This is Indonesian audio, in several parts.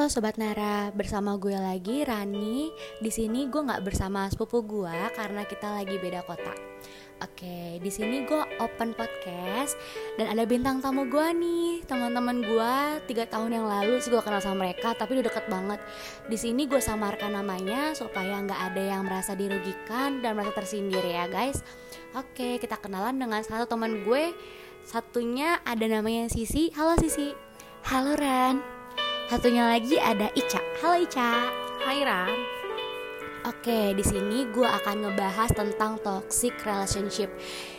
Halo Sobat Nara, bersama gue lagi Rani. Di sini gue nggak bersama sepupu gue karena kita lagi beda kota. Oke, di sini gue open podcast dan ada bintang tamu gue nih, teman-teman gue tiga tahun yang lalu sih gue kenal sama mereka, tapi udah deket banget. Di sini gue samarkan namanya supaya nggak ada yang merasa dirugikan dan merasa tersindir ya guys. Oke, kita kenalan dengan satu teman gue. Satunya ada namanya Sisi. Halo Sisi. Halo Ran. Satunya lagi ada Ica. Halo Ica. Hai Ran. Oke, di sini gue akan ngebahas tentang toxic relationship.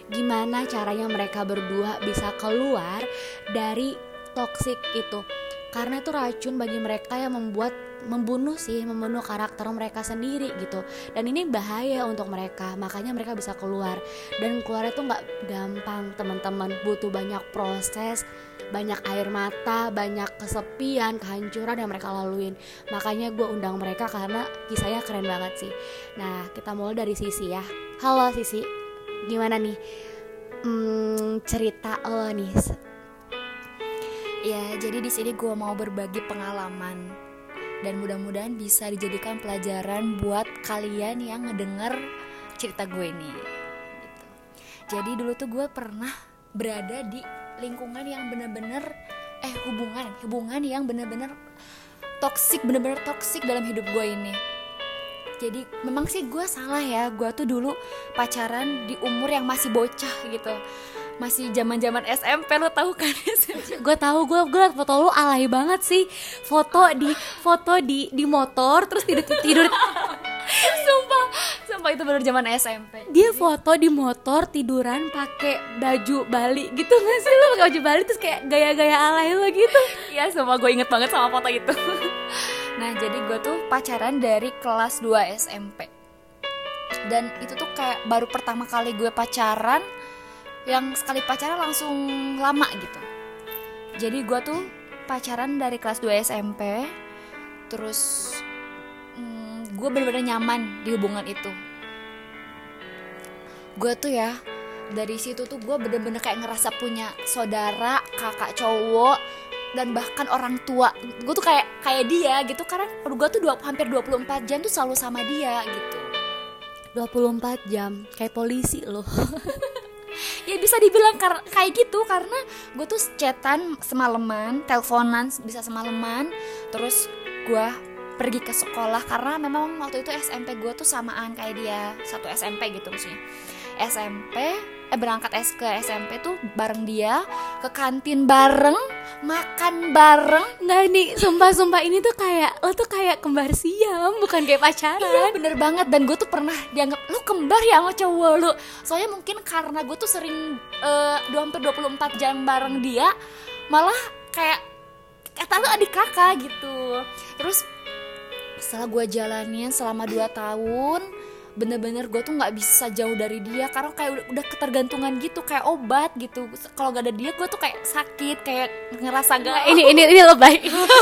Gimana caranya mereka berdua bisa keluar dari toxic itu? Karena itu racun bagi mereka yang membuat membunuh sih membunuh karakter mereka sendiri gitu dan ini bahaya untuk mereka makanya mereka bisa keluar dan keluar itu nggak gampang teman-teman butuh banyak proses banyak air mata banyak kesepian kehancuran yang mereka laluin. Makanya gue undang mereka karena kisahnya keren banget sih. Nah kita mulai dari sisi ya. Halo sisi. Gimana nih? Hmm, cerita lo nih. Ya jadi di sini gue mau berbagi pengalaman. Dan mudah-mudahan bisa dijadikan pelajaran buat kalian yang ngedenger cerita gue ini. Gitu. jadi dulu tuh gue pernah berada di lingkungan yang bener-bener eh hubungan hubungan yang bener-bener toksik bener-bener toksik dalam hidup gue ini. Jadi memang sih gue salah ya. Gue tuh dulu pacaran di umur yang masih bocah gitu. Masih zaman zaman SMP lo tahu kan? Gue tahu gue gue liat foto lo alay banget sih. Foto di foto di di motor terus tidur tidur sumpah itu baru zaman SMP dia foto di motor tiduran pakai baju Bali gitu nggak sih? Lo pakai baju Bali terus kayak gaya-gaya alay lo gitu. Ya sumpah gue inget banget sama foto itu. Nah jadi gue tuh pacaran dari kelas 2 SMP dan itu tuh kayak baru pertama kali gue pacaran yang sekali pacaran langsung lama gitu. Jadi gue tuh pacaran dari kelas 2 SMP terus hmm, gue bener-bener nyaman di hubungan itu gue tuh ya dari situ tuh gue bener-bener kayak ngerasa punya saudara kakak cowok dan bahkan orang tua. Gue tuh kayak kayak dia gitu. Karena gue tuh dua, hampir 24 jam tuh selalu sama dia gitu. 24 jam kayak polisi loh. Ya bisa dibilang kayak gitu. Karena gue tuh chatan semalaman teleponan bisa semalaman. Terus gue pergi ke sekolah karena memang waktu itu SMP gue tuh samaan kayak dia satu SMP gitu maksudnya SMP eh berangkat es ke SMP tuh bareng dia ke kantin bareng makan bareng. Nggak nih sumpah sumpah ini tuh kayak lo tuh kayak kembar siam bukan kayak pacaran. Iya bener banget. Dan gue tuh pernah dianggap lo kembar ya sama cowok lo soalnya mungkin karena gue tuh sering uh, hampir 24 jam bareng dia malah kayak kata lo adik kakak gitu. Terus setelah gue jalanin selama 2 tahun bener-bener gue tuh nggak bisa jauh dari dia karena kayak udah, udah ketergantungan gitu kayak obat gitu. Kalau gak ada dia gue tuh kayak sakit kayak ngerasa gak ini ini ini lebay.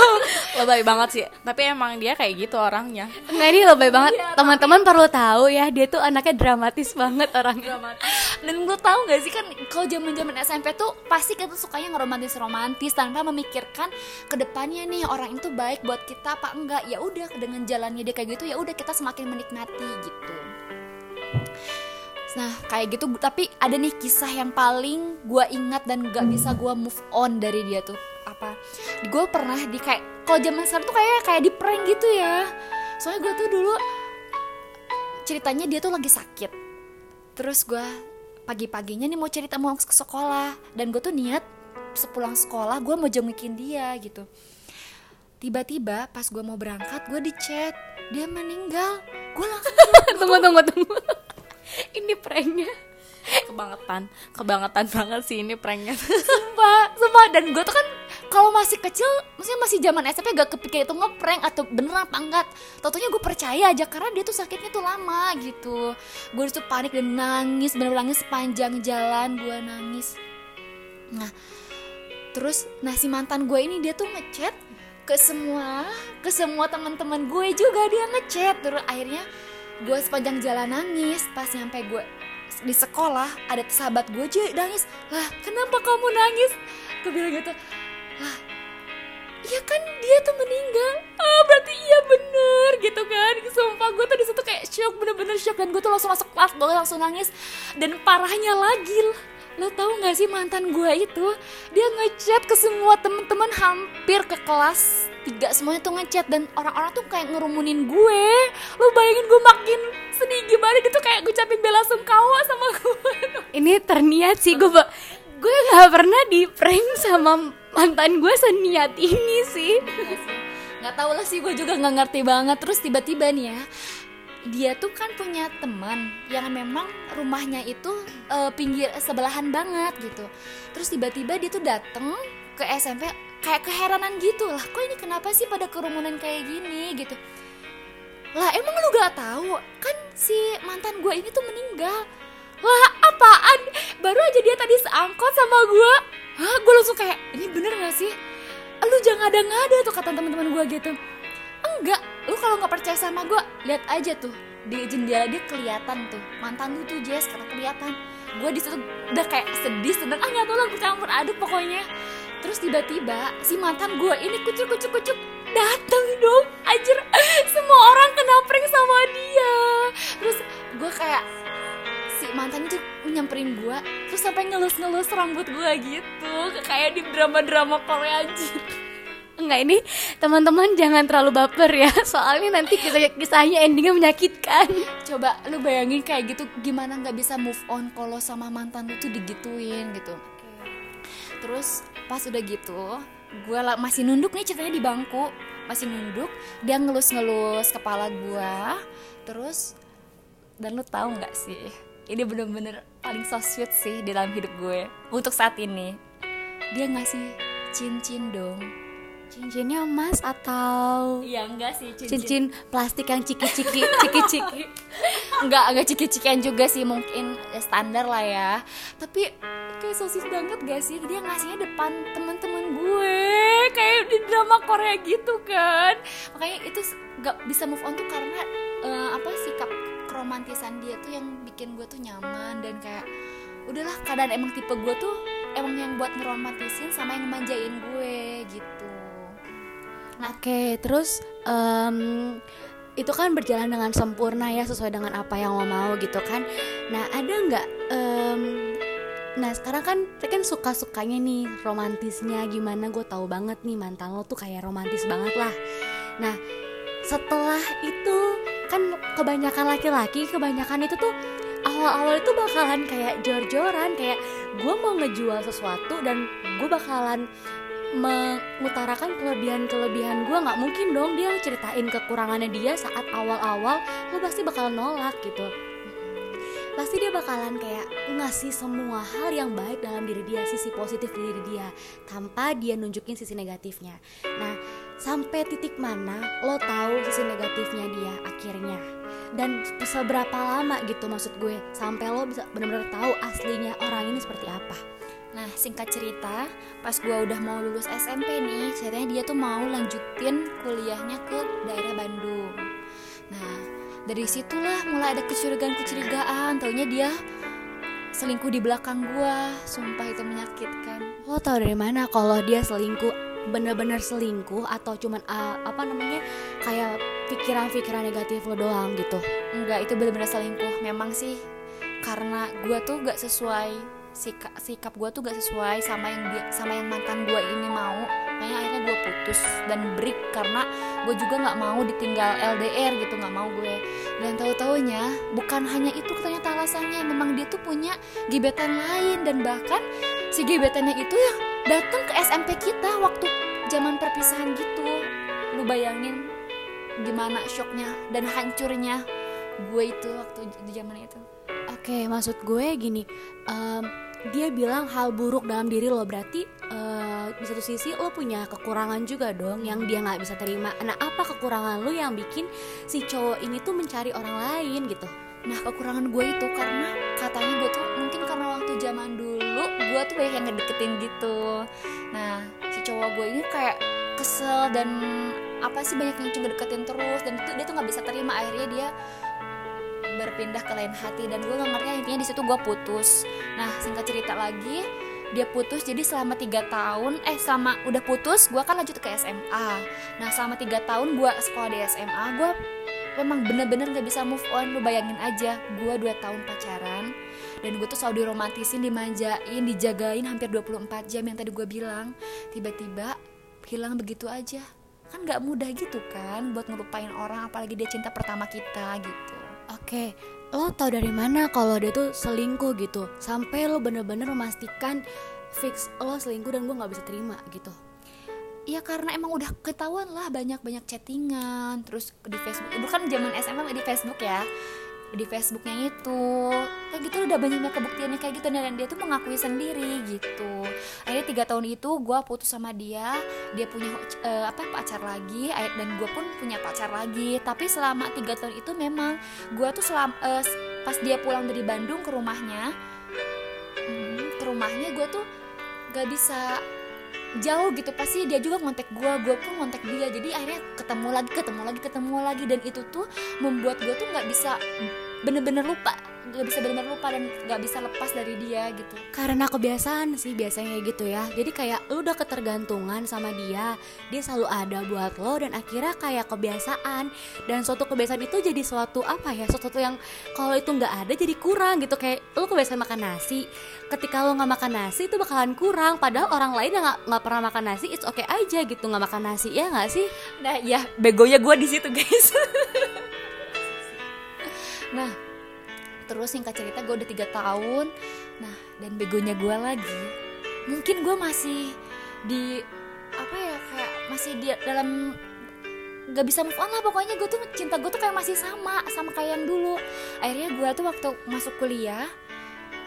Lebay banget sih. Tapi emang dia kayak gitu orangnya. Nggak ini lebay banget. Iya, teman-teman perlu tahu ya dia tuh anaknya dramatis banget orangnya. Dramatis. Dan gue tahu gak sih kan kalau zaman zaman SMP tuh pasti kita sukanya ngeromantis romantis tanpa memikirkan ke depannya nih orang itu baik buat kita apa enggak. Ya udah dengan jalannya dia kayak gitu ya udah kita semakin menikmati gitu. Nah kayak gitu tapi ada nih kisah yang paling gue ingat dan gak bisa gue move on dari dia tuh. Apa? Gue pernah di kayak kalau zaman sekarang tuh kayak kayak di prank gitu ya. Soalnya gue tuh dulu ceritanya dia tuh lagi sakit. Terus gue pagi-paginya nih mau cerita mau ke sekolah. Dan gue tuh niat sepulang sekolah gue mau jengukin dia gitu. Tiba-tiba pas gue mau berangkat gue di chat dia meninggal. Gue langsung tunggu tunggu tunggu. Ini pranknya kebangetan. Kebangetan banget sih ini pranknya. Sumpah sumpah. Dan gue tuh kan kalau masih kecil maksudnya masih zaman SMP gak kepikir itu ngeprank atau bener apa enggak. Tentunya gue percaya aja karena dia tuh sakitnya tuh lama gitu. Gue tuh panik dan nangis bener, -bener nangis sepanjang jalan gue nangis. Nah terus nah si mantan gue ini dia tuh ngechat ke semua ke semua teman-teman gue juga dia ngechat. Terus akhirnya gue sepanjang jalan nangis pas nyampe gue di sekolah ada sahabat gue aja nangis. Lah kenapa kamu nangis? Gue bilang gitu. Lah ya kan dia tuh meninggal. Ah berarti iya bener gitu kan. Sumpah gue tuh di situ kayak shock bener-bener shock. Dan gue tuh langsung masuk kelas gue langsung nangis. Dan parahnya lagi lo tau gak sih mantan gue itu? Dia ngechat ke semua temen-temen hampir ke kelas tiga semuanya tuh ngechat dan orang-orang tuh kayak ngerumunin gue. Lo bayangin gue makin sedih gimana dia tuh kayak ngucapin bela sungkawa sama gue. Ini terniat sih gue gue gak pernah di prank sama mantan gue seniat ini sih. Nggak tau lah sih gue juga nggak ngerti banget. Terus tiba-tiba nih ya dia tuh kan punya teman yang memang rumahnya itu uh, pinggir sebelahan banget gitu. Terus tiba-tiba dia tuh dateng ke SMP kayak keheranan gitu. Lah kok ini kenapa sih pada kerumunan kayak gini gitu? Lah emang lu gak tahu? Kan si mantan gue ini tuh meninggal. Wah apaan? Baru aja dia tadi seangkot sama gue hah? Gue langsung kayak ini bener gak sih? Lu jangan ada ngada tuh kata teman-teman gue gitu. Enggak lu kalau nggak percaya sama gue lihat aja tuh di jendela dia kelihatan tuh. Mantan lu tuh Jess karena kelihatan. Gue di situ udah kayak sedih sedang ah nggak tahu lah campur aduk pokoknya terus tiba-tiba si mantan gue ini kucuk kucuk kucuk datang dong anjir. Semua orang kena prank sama dia. Terus gue kayak si mantan itu nyamperin gue terus sampai ngelus-ngelus rambut gue gitu kayak di drama-drama Korea aja Enggak ini teman-teman jangan terlalu baper ya Soalnya nanti kisah-kisahnya endingnya menyakitkan. Coba lu bayangin kayak gitu Gimana nggak bisa move on kalau sama mantan lu tuh digituin gitu Terus pas udah gitu Gue masih nunduk nih ceritanya di bangku. Masih nunduk Dia ngelus-ngelus kepala gue Terus Dan lu tahu nggak sih ini bener-bener paling so sweet sih di dalam hidup gue. Untuk saat ini dia ngasih cincin dong cincinnya emas atau ya enggak sih cincin, cincin plastik yang ciki-ciki ciki-ciki. Enggak enggak ciki-cikian juga sih mungkin ya standar lah ya. Tapi kayak sosis banget gak sih? Dia ngasihnya depan teman-teman gue kayak di drama Korea gitu kan. Makanya itu gak bisa move on tuh karena uh, apa sikap keromantisan dia tuh yang bikin gue tuh nyaman dan kayak udahlah keadaan emang tipe gue tuh emang yang buat ngeromantisin sama yang manjain gue gitu oke terus um, itu kan berjalan dengan sempurna ya sesuai dengan apa yang lo mau gitu kan. Nah ada nggak um, nah sekarang kan kan suka sukanya nih romantisnya gimana gue tahu banget nih mantan lo tuh kayak romantis banget lah. Nah setelah itu kan kebanyakan laki-laki kebanyakan itu tuh awal-awal itu bakalan kayak jor-joran kayak gue mau ngejual sesuatu dan gue bakalan mengutarakan kelebihan-kelebihan gue nggak mungkin dong dia ceritain kekurangannya dia saat awal-awal lo pasti bakal nolak gitu. Pasti dia bakalan kayak ngasih semua hal yang baik dalam diri dia sisi positif di diri dia tanpa dia nunjukin sisi negatifnya. Nah sampai titik mana lo tahu sisi negatifnya dia akhirnya? Dan seberapa lama gitu maksud gue sampai lo bisa benar-benar tahu aslinya orang ini seperti apa Nah singkat cerita pas gue udah mau lulus SMP nih ceritanya dia tuh mau lanjutin kuliahnya ke daerah Bandung. Nah dari situlah mulai ada kecurigaan-kecurigaan taunya dia selingkuh di belakang gua. Sumpah itu menyakitkan. Lo tau dari mana kalau dia selingkuh bener-bener selingkuh atau cuman uh, apa namanya kayak pikiran-pikiran negatif lo doang gitu? Enggak itu bener-bener selingkuh. Memang sih karena gua tuh gak sesuai sikap sikap gue tuh gak sesuai sama yang dia sama yang mantan gue ini mau. Makanya akhirnya gue putus dan break karena gue juga nggak mau ditinggal LDR gitu nggak mau gue. Dan tahu taunya bukan hanya itu ternyata alasannya memang dia tuh punya gebetan lain dan bahkan si gebetannya itu ya datang ke SMP kita waktu zaman perpisahan gitu. Lu bayangin gimana shocknya dan hancurnya gue itu waktu di zaman itu Oke, maksud gue gini, um, dia bilang hal buruk dalam diri lo berarti uh, di satu sisi lo punya kekurangan juga dong yang dia nggak bisa terima. Nah, apa kekurangan lo yang bikin si cowok ini tuh mencari orang lain gitu? Nah, kekurangan gue itu karena katanya gue tuh mungkin karena waktu zaman dulu gue tuh banyak yang ngedeketin gitu. Nah, si cowok gue ini kayak kesel dan apa sih banyak yang cuma deketin terus dan itu dia tuh nggak bisa terima akhirnya dia berpindah ke lain hati dan gue gak ngerti intinya di situ gue putus. Nah singkat cerita lagi dia putus jadi selama tiga tahun eh selama udah putus gue kan lanjut ke SMA nah selama tiga tahun gue sekolah di SMA gue memang bener-bener gak bisa move on. Lu bayangin aja gue dua tahun pacaran dan gue tuh selalu diromantisin dimanjain dijagain hampir 24 jam yang tadi gue bilang. Tiba-tiba hilang begitu aja. Kan gak mudah gitu kan buat ngelupain orang apalagi dia cinta pertama kita gitu Oke, lo tau dari mana kalau dia tuh selingkuh gitu? Sampai lo bener-bener memastikan fix lo selingkuh dan gue nggak bisa terima gitu. Ya karena emang udah ketahuan lah banyak-banyak chattingan Terus di Facebook, itu kan zaman SMA di Facebook ya di Facebooknya itu. Kayak gitu udah banyaknya kebuktiannya kayak gitu dan dia tuh mengakui sendiri gitu. Akhirnya tiga tahun itu gue putus sama dia dia punya uh, apa pacar lagi dan gue pun punya pacar lagi. Tapi selama tiga tahun itu memang gue tuh selam, uh, pas dia pulang dari Bandung ke rumahnya hmm, ke rumahnya gue tuh gak bisa jauh gitu pasti dia juga ngontek gue gue pun ngontek dia. Jadi akhirnya ketemu lagi ketemu lagi ketemu lagi. Dan itu tuh membuat gue tuh nggak bisa bener-bener lupa gak bisa benar-benar lupa dan gak bisa lepas dari dia gitu. Karena kebiasaan sih biasanya gitu ya. Jadi kayak lu udah ketergantungan sama dia dia selalu ada buat lo dan akhirnya kayak kebiasaan. Dan suatu kebiasaan itu jadi suatu apa ya suatu yang kalau itu nggak ada jadi kurang gitu. Kayak lu kebiasaan makan nasi ketika lo nggak makan nasi itu bakalan kurang. Padahal orang lain yang nggak pernah makan nasi it's okay aja gitu nggak makan nasi ya nggak sih? Nah ya begonya gue di situ guys nah terus singkat cerita gue udah tiga tahun. Nah dan begonya gue lagi mungkin gue masih di apa ya kayak masih di dalam gak bisa move on lah pokoknya. Gue tuh cinta gue tuh kayak masih sama sama kayak yang dulu. Akhirnya gue tuh waktu masuk kuliah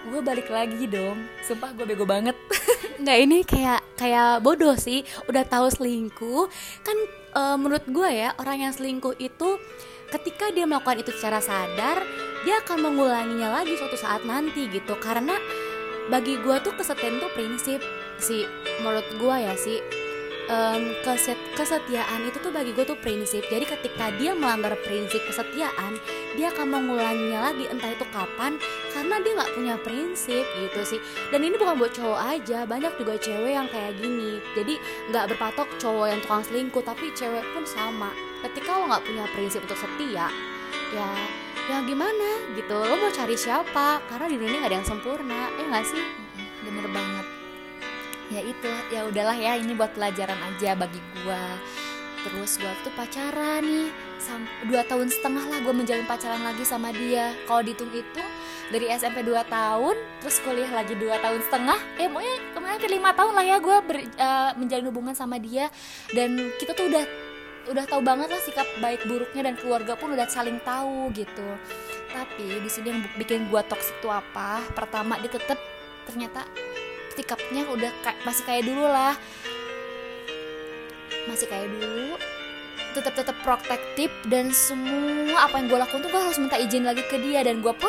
gue balik lagi dong. Sumpah gue bego banget. Nggak ini kayak kayak bodoh sih. Udah tahu selingkuh. Kan uh, menurut gue ya orang yang selingkuh itu ketika dia melakukan itu secara sadar dia akan mengulanginya lagi suatu saat nanti gitu. Karena bagi gue tuh kesetiaan tuh prinsip sih. Menurut gue ya sih um, keset kesetiaan itu tuh bagi gue tuh prinsip. Jadi ketika dia melanggar prinsip kesetiaan dia akan mengulanginya lagi entah itu kapan karena dia nggak punya prinsip gitu sih. Dan ini bukan buat cowok aja banyak juga cewek yang kayak gini. Jadi nggak berpatok cowok yang tukang selingkuh tapi cewek pun sama ketika lo nggak punya prinsip untuk setia ya ya gimana gitu? Lo mau cari siapa? Karena di dunia gak ada yang sempurna eh nggak sih? Bener banget. Ya itu ya udahlah ya ini buat pelajaran aja bagi gue terus gue tuh pacaran nih sam dua tahun setengah lah gue menjalin pacaran lagi sama dia. Kalau dihitung itu dari SMP 2 tahun terus kuliah lagi dua tahun setengah eh pokoknya kemarin ke lima tahun lah ya gue uh, menjalin hubungan sama dia. Dan kita tuh udah udah tahu banget lah sikap baik buruknya dan keluarga pun udah saling tahu gitu. Tapi di sini yang bikin gua toksik itu apa? Pertama dia tetep ternyata sikapnya udah kayak masih kayak dulu lah. Masih kayak dulu. Tetap tetap protektif dan semua apa yang gue lakukan tuh gue harus minta izin lagi ke dia dan gue pun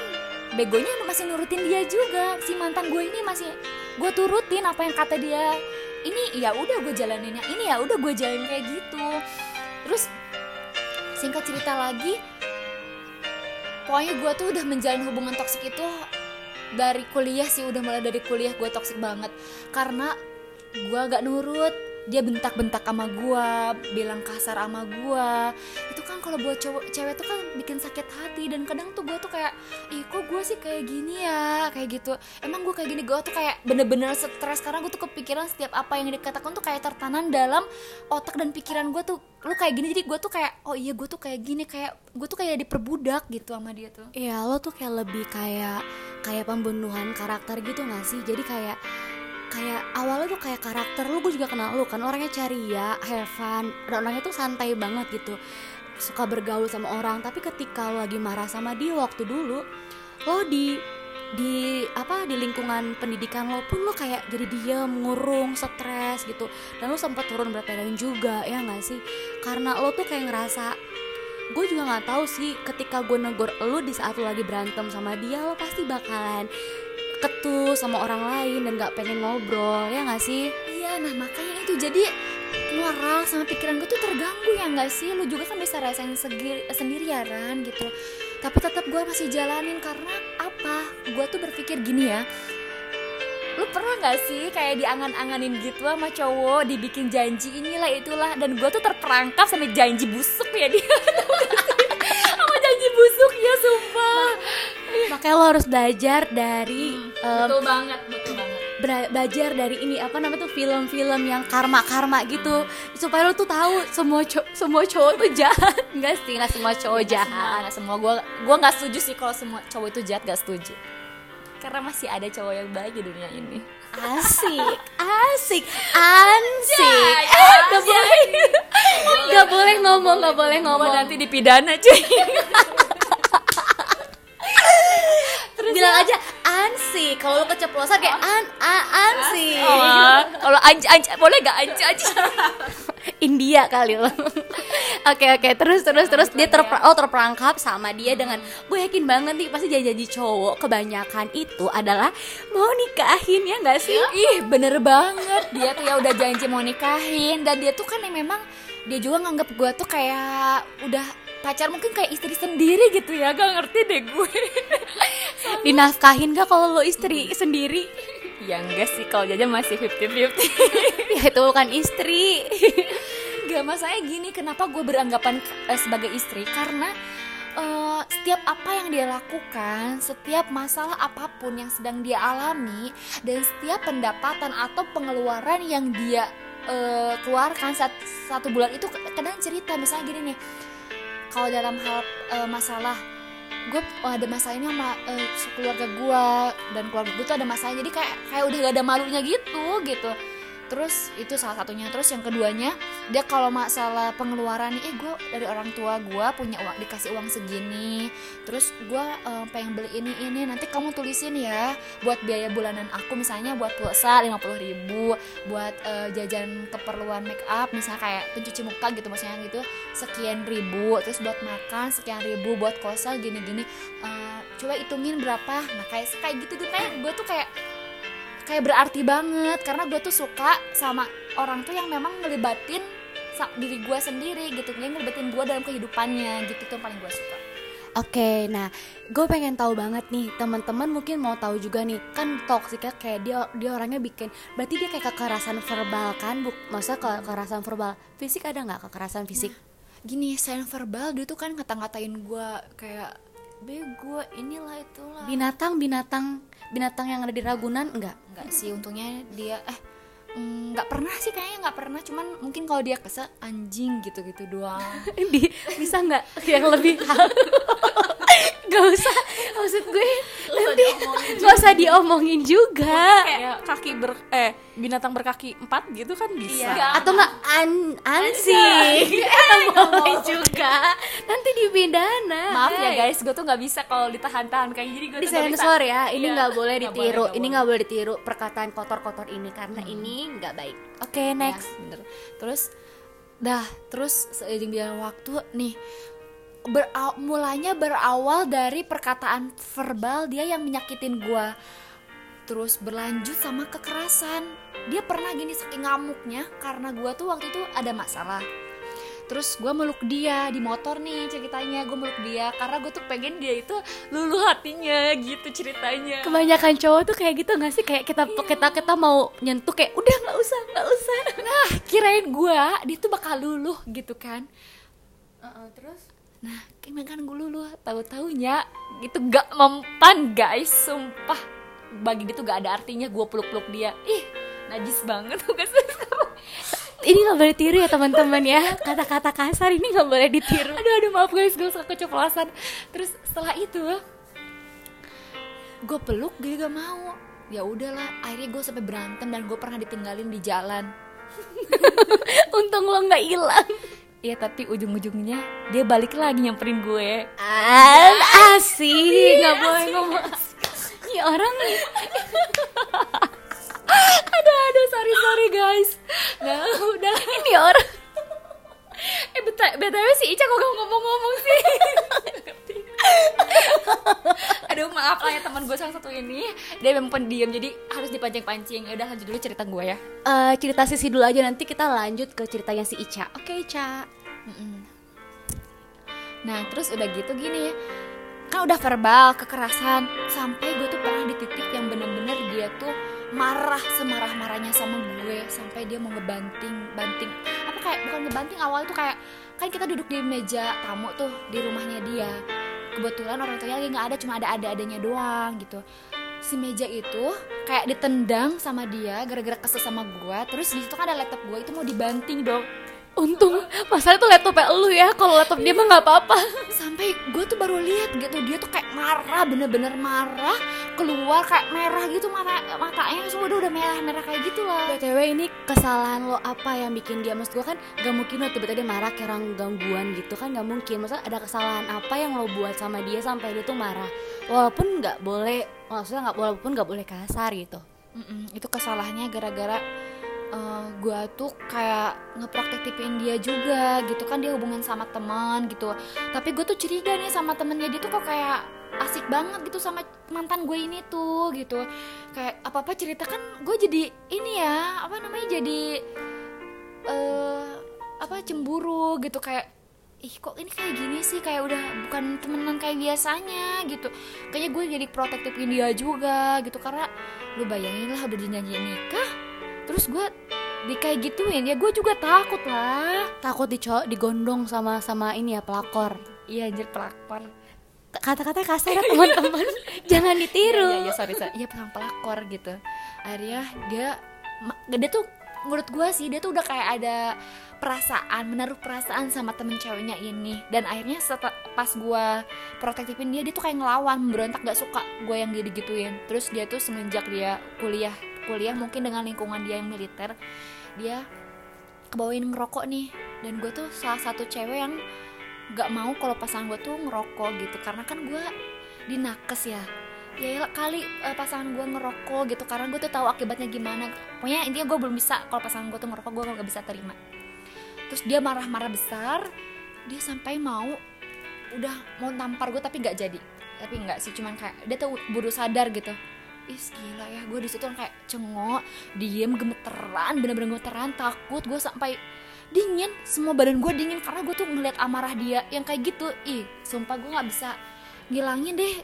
begonya masih nurutin dia juga. Si mantan gue ini masih gue turutin apa yang kata dia. Ini ya udah gue jalaninnya. Ini ya udah gue jalanin kayak gitu terus singkat cerita lagi pokoknya gue tuh udah menjalin hubungan toksik itu dari kuliah sih udah mulai dari kuliah gue toksik banget. Karena gue gak nurut dia bentak-bentak sama gue bilang kasar sama gue itu kan kalau buat cowok cewek tuh kan bikin sakit hati dan kadang tuh gue tuh kayak ih kok gue sih kayak gini ya? Kayak gitu. Emang gue kayak gini gue tuh kayak bener-bener stres. Karena gue tuh kepikiran setiap apa yang dikatakan tuh kayak tertanam dalam otak dan pikiran gue tuh lu kayak gini jadi gue tuh kayak oh iya gue tuh kayak gini kayak gue tuh kayak diperbudak gitu sama dia tuh. Iya lo tuh kayak lebih kayak kayak pembunuhan karakter gitu gak sih? Jadi kayak kayak awalnya tuh kayak karakter lu gue juga kenal lu kan. Orangnya ceria have dan orangnya tuh santai banget gitu. Suka bergaul sama orang. Tapi ketika lo lagi marah sama dia waktu dulu lo di di apa di lingkungan pendidikan lo pun lo kayak jadi diem ngurung stres gitu. Dan lo sempat turun berat badan juga ya nggak sih? Karena lo tuh kayak ngerasa gue juga nggak tahu sih ketika gue negor lo di saat lo lagi berantem sama dia lo pasti bakalan ketu sama orang lain dan gak pengen ngobrol ya gak sih? Iya nah makanya itu. Jadi moral sama pikiran gue tuh terganggu ya gak sih? Lu juga kan bisa rasain segir, sendiri ya Ran gitu. Tapi tetap gue masih jalanin karena apa? Gue tuh berpikir gini ya. Lu pernah nggak sih kayak diangan-anganin gitu sama cowok dibikin janji inilah itulah dan gue tuh terperangkap sama janji busuk ya dia sama janji busuk ya sumpah makanya lo harus belajar dari Hmm, em, betul banget betul banget. bela- belajar dari ini apa namanya tuh film-film yang karma-karma gitu. Supaya lo tuh tahu semua co- semua cowok tuh jahat. Enggak sih nggak semua cowok jahat. jahat nggak semua. Gue gue nggak setuju sih kalau semua cowok itu jahat gak setuju. Karena masih ada cowok yang baik di dunia ini. Asik asik ansik Ya, eh nggak boleh. Nggak boleh ngomong nggak boleh. ngomong. Nanti dipidana cuy bilang aja ansik kalau lo keceplosan kayak an a ansik Oh, kalau anj anj boleh gak anj anj? India kali lo. Oke oke. Terus terus terus. Dia terper oh terperangkap sama dia dengan gue yakin banget nih pasti janji cowok kebanyakan itu adalah mau nikahin ya nggak sih? ih bener banget. Dia tuh ya udah janji mau nikahin. Dan dia tuh kan yang memang dia juga nganggap gue tuh kayak udah pacar mungkin kayak istri sendiri gitu ya gak ngerti deh gue Dinafkahin gak kalau lo istri sendiri? ya enggak sih kalau jajan masih 50-50 ya itu bukan istri. Gak masalahnya gini, kenapa gue beranggapan eh, sebagai istri? Karena eh, setiap apa yang dia lakukan, setiap masalah apa pun yang sedang dia alami, dan setiap pendapatan atau pengeluaran yang dia eh, keluarkan saat satu bulan itu kadang cerita misalnya gini nih, kalau dalam hal eh, masalah gue ada masalah ini sama eh, keluarga gue dan keluarga gue tuh ada masalah. Jadi kayak kayak udah gak ada malunya gitu gitu terus itu salah satunya. Terus yang keduanya dia kalau masalah pengeluaran nih eh gue dari orang tua gue punya uang dikasih uang segini. Terus gue eh, pengen beli ini ini. Nanti kamu tulisin ya buat biaya bulanan aku misalnya buat pulsa 50.000 ribu buat eh, jajan keperluan make up misalnya kayak pencuci muka gitu maksudnya gitu. Sekian ribu terus buat makan sekian ribu buat kosa gini-gini. Eh, coba hitungin berapa. Nah kayak kayak gitu tuh kayak gue tuh kayak kayak berarti banget. Karena gue tuh suka sama orang tuh yang memang ngelibatin diri gue sendiri gitu. Dia ngelibatin gue dalam kehidupannya gitu tuh yang paling gue suka. Oke, nah gue pengen tahu banget nih teman-teman mungkin mau tahu juga nih kan toksiknya kayak dia dia orangnya bikin berarti dia kayak kekerasan verbal kan? Buk masa ke- kekerasan verbal fisik ada nggak? Kekerasan fisik? Gini sign verbal dia tuh kan ngata-ngatain gue kayak bego inilah itulah. Binatang binatang binatang yang ada di Ragunan enggak? Nggak sih untungnya dia eh mm, nggak pernah sih kayaknya nggak pernah. Cuman mungkin kalau dia kesel anjing gitu gitu doang. Di bisa nggak yang lebih Gak usah maksud gue. Nanti nggak usah diomongin juga. Kayak kaki ber eh binatang berkaki empat gitu kan bisa. Iya. atau nggak an Eh, boleh juga. nanti dipidana maaf ya guys. Gue tuh nggak bisa kalau ditahan-tahan kayak jadi gue di tuh nggak bisa. sensor ya ini Iya. nggak boleh Nggak ditiru boleh, nggak ini nggak boleh ditiru perkataan kotor-kotor ini karena ini nggak baik. Oke next. Ya, bener. Terus dah terus seiring berjalan waktu nih beraw- mulanya berawal dari perkataan verbal dia yang menyakitin gua. Terus berlanjut sama kekerasan. Dia pernah gini saking ngamuknya karena gua tuh waktu itu ada masalah terus gua meluk dia di motor nih ceritanya gue meluk dia. Karena gue tuh pengen dia itu luluh hatinya gitu ceritanya. Kebanyakan cowok tuh kayak gitu nggak sih? Kayak kita kita kita mau nyentuh kayak udah nggak usah nggak usah. Nah kirain gua dia tuh bakal luluh gitu kan. Terus? Nah, kan kan gue lulu tahu taunya itu gak mempan guys, sumpah. Bagi dia tuh gak ada artinya gue peluk-peluk dia. Ih, najis banget tuh guys. ini nggak boleh tiru ya teman-teman ya. Kata-kata kasar ini nggak boleh ditiru. Aduh, aduh maaf guys, gue suka keceplosan. Terus setelah itu gue peluk dia gak mau. Ya udahlah, akhirnya gue sampai berantem dan gue pernah ditinggalin di jalan. untung lo nggak hilang. Iya tapi ujung-ujungnya dia balik lagi nyamperin gue. An asik. Nggak boleh ngomong Ini orang nih aduh, aduh, sorry sorry guys. Nah, udah. Ini orang. Eh betul, btw si Ica kok gak ngomong-ngomong sih? Aduh maaf lah ya teman gue salah satu ini. Dia memang pendiam jadi harus dipancing-pancing. Ya udah lanjut dulu cerita gue ya. Eh, cerita sisi dulu aja nanti kita lanjut ke ceritanya si Ica. Oke Ica. Nah terus udah gitu gini. Ya Kan udah verbal, kekerasan Sampai gue tuh pernah di titik yang bener-bener dia tuh marah semarah-marahnya sama gue sampai dia mau ngebanting banting. Apa kayak bukan ngebanting awal itu kayak kan kita duduk di meja tamu tuh di rumahnya dia. Kebetulan orang tuanya lagi nggak ada cuma ada ada-adanya doang gitu. Si meja itu kayak ditendang sama dia gara-gara kesel sama gue. Terus di situ kan ada laptop gue itu mau dibanting dong Untung masalah itu laptopnya lu ya. Kalau laptop dia mah nggak apa-apa. sampai gue tuh baru lihat gitu dia tuh kayak marah bener-bener marah. Keluar kayak merah gitu mata matanya. Semua udah udah merah-merah kayak gitu lah. BTW ini kesalahan lo apa yang bikin dia Maksud gue kan gak mungkin lo tiba-tiba dia marah kayak orang gangguan gitu kan gak mungkin. Maksudnya ada kesalahan apa yang lo buat sama dia sampai dia tuh marah? Walaupun gak boleh Maksudnya gak, walaupun gak boleh kasar gitu. Mm-mm, itu kesalahannya gara-gara eh, gue tuh kayak ngeprotektifin dia juga gitu. Kan dia hubungan sama teman gitu. Tapi gue tuh curiga nih sama temennya. Dia tuh kok kayak asik banget gitu sama mantan gue ini tuh gitu. Kayak apa apa cerita kan gue jadi ini ya apa namanya jadi eh apa cemburu gitu. Kayak ih kok ini kayak gini sih? Kayak udah bukan temenan kayak biasanya gitu. Kayaknya gue jadi protektifin dia juga gitu. Karena lu bayangin lah udah janji nikah terus gue di kayak gituin ya gue juga takut lah Takut dico digondong sama sama ini ya pelakor iya anjir pelakor Kata-kata kasar ya teman-teman Jangan ditiru Iya, iya, iya, sorry, sorry. Iya, pelang pelakor gitu. Akhirnya dia dia tuh menurut gue sih dia tuh udah kayak ada perasaan, menaruh perasaan sama temen ceweknya ini. Dan akhirnya setelah pas gue protektifin dia, dia tuh kayak ngelawan, memberontak gak suka gue yang dia digituin. Terus dia tuh semenjak dia kuliah, kuliah mungkin dengan lingkungan dia yang militer, dia kebawain ngerokok nih. Dan gue tuh salah satu cewek yang gak mau kalau pasangan gue tuh ngerokok gitu. Karena kan gue dinakes ya. Ya kali eh, pasangan gue ngerokok gitu. Karena gue tuh tahu akibatnya gimana. Pokoknya intinya gue belum bisa kalau pasangan gue tuh ngerokok gue gak bisa terima. Terus dia marah-marah besar. Dia sampai mau udah mau tampar gue tapi gak jadi. Tapi nggak sih cuman kayak dia tuh buru sadar gitu Is gila ya gue di situ kan kayak cengok diem gemeteran bener-bener gemeteran takut gue sampai dingin. Semua badan gue dingin karena gue tuh ngeliat amarah dia yang kayak gitu. Ih sumpah gue nggak bisa ngilangin deh.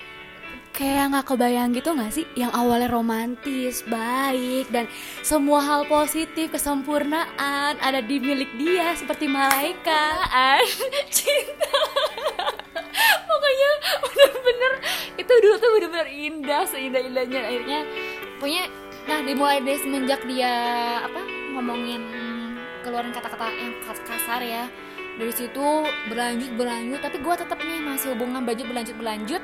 Kayak gak kebayang gitu gak sih? Yang awalnya romantis, baik Dan semua hal positif, kesempurnaan Ada di milik dia seperti malaikat. Cinta pokoknya bener-bener itu dulu tuh bener-bener indah seindah indahnya akhirnya pokoknya nah dimulai dari semenjak dia apa ngomongin keluarin kata-kata yang kas- kasar ya. Dari situ berlanjut berlanjut. Tapi gue tetap nih masih hubungan berlanjut berlanjut berlanjut.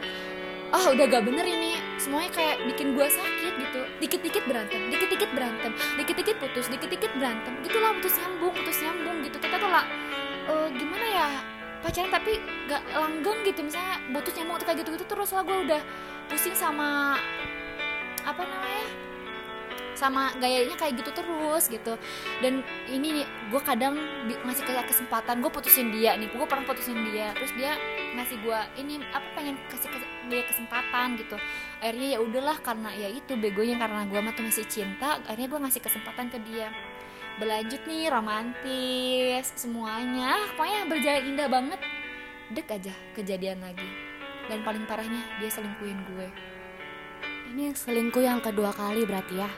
Ah udah gak bener ini. Semuanya kayak bikin gue sakit gitu. Dikit-dikit berantem dikit-dikit berantem. Dikit-dikit putus dikit-dikit berantem. Gitulah putus nyambung putus nyambung gitu. Kita tuh lah eh, gimana ya pacaran tapi gak langgeng gitu misalnya nyambung atau kayak gitu-gitu terus lah gue udah pusing sama apa namanya sama gayanya kayak gitu terus gitu. Dan ini gue kadang ngasih kayak kesempatan gue putusin dia nih gue pernah putusin dia terus dia ngasih gue ini apa pengen kasih kes- dia kesempatan gitu. Akhirnya ya udahlah karena ya itu begonya karena gue tuh masih cinta akhirnya gue ngasih kesempatan ke dia berlanjut nih romantis semuanya. Pokoknya berjalan indah banget. Dek aja kejadian lagi. Dan paling parahnya dia selingkuhin gue. Ini selingkuh yang kedua kali berarti ya?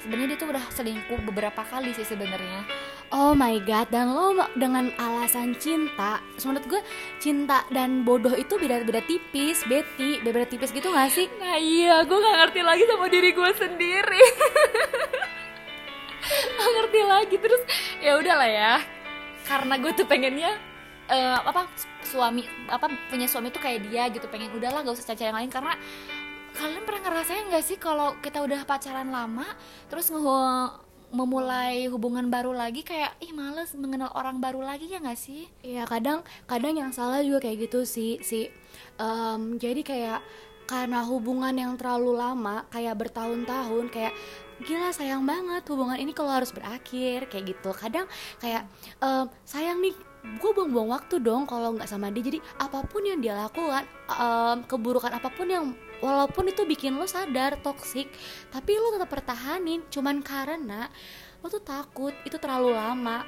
Sebenarnya dia tuh udah selingkuh beberapa kali sih sebenarnya. Oh my god, dan lo dengan alasan cinta Menurut gue cinta dan bodoh itu beda-beda tipis Betty, beda-beda tipis gitu gak sih? nah iya gue nggak ngerti lagi sama diri gue sendiri nggak ngerti lagi. Terus ya udahlah ya. Karena gue tuh pengennya eh, apa suami apa punya suami tuh kayak dia gitu. Pengen udahlah gak usah cari yang lain. Karena kalian pernah ngerasain gak sih kalau kita udah pacaran lama terus nge- memulai hubungan baru lagi kayak ih males mengenal orang baru lagi ya gak sih? Iya kadang kadang yang salah juga kayak gitu sih si em, jadi kayak karena hubungan yang terlalu lama kayak bertahun-tahun kayak gila sayang banget hubungan ini kalau harus berakhir kayak gitu. Kadang kayak em, sayang nih gue buang-buang waktu dong kalau nggak sama dia. Jadi apa pun yang dia lakukan em, keburukan apa pun yang walaupun itu bikin lo sadar toksik tapi lo tetap pertahanin. Cuman karena lo tuh takut itu terlalu lama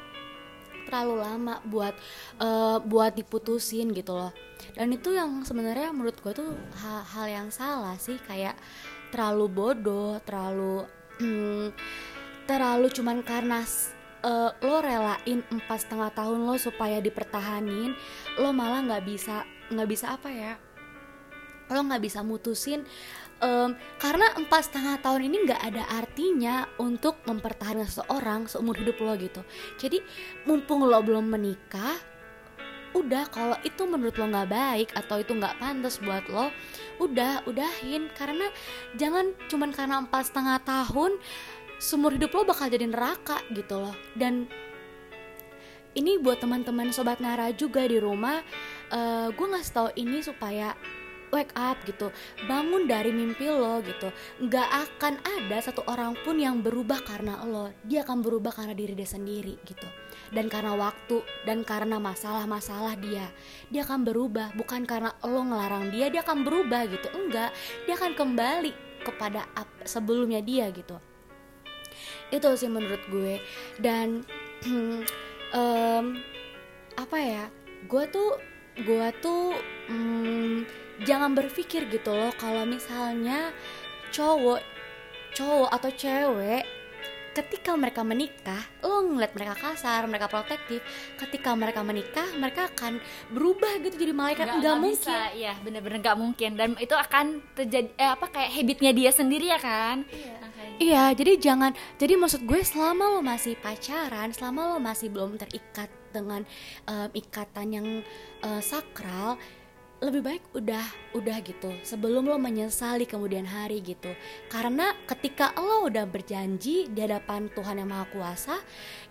terlalu lama buat eh, buat diputusin gitu loh. Dan itu yang sebenarnya menurut gue tuh hal, hal yang salah sih kayak terlalu bodoh terlalu hmm, terlalu cuman karena eh, lo relain empat setengah tahun lo supaya dipertahanin lo malah nggak bisa nggak bisa apa ya lo nggak bisa mutusin em, karena empat setengah tahun ini nggak ada artinya untuk mempertahankan seseorang seumur hidup lo gitu. Jadi mumpung lo belum menikah udah kalau itu menurut lo nggak baik atau itu nggak pantas buat lo udah udahin. Karena jangan cuman karena empat setengah tahun seumur hidup lo bakal jadi neraka gitu loh. Dan ini buat teman-teman sobat Nara juga di rumah eh gue ngasih tahu ini supaya wake up gitu bangun dari mimpi lo gitu nggak akan ada satu orang pun yang berubah karena lo. Dia akan berubah karena diri dia sendiri gitu. Dan karena waktu dan karena masalah-masalah dia dia akan berubah. Bukan karena lo ngelarang dia dia akan berubah gitu. Enggak dia akan kembali kepada sebelumnya dia gitu. Itu sih menurut gue. Dan em, apa ya gue tuh gue tuh mm, jangan berpikir gitu loh kalau misalnya cowok cowok atau cewek ketika mereka menikah lo ngeliat mereka kasar mereka protektif ketika mereka menikah mereka akan berubah gitu jadi malaikat. Nggak mungkin bisa, iya bener-bener nggak mungkin. Dan itu akan terjadi eh, apa kayak habitnya dia sendiri ya kan? Makanya. Iya, jadi jangan. Jadi maksud gue selama lo masih pacaran, selama lo masih belum terikat dengan em, ikatan yang eh, sakral, lebih baik udah udah gitu sebelum lo menyesali kemudian hari gitu. Karena ketika lo udah berjanji di hadapan Tuhan yang Maha Kuasa,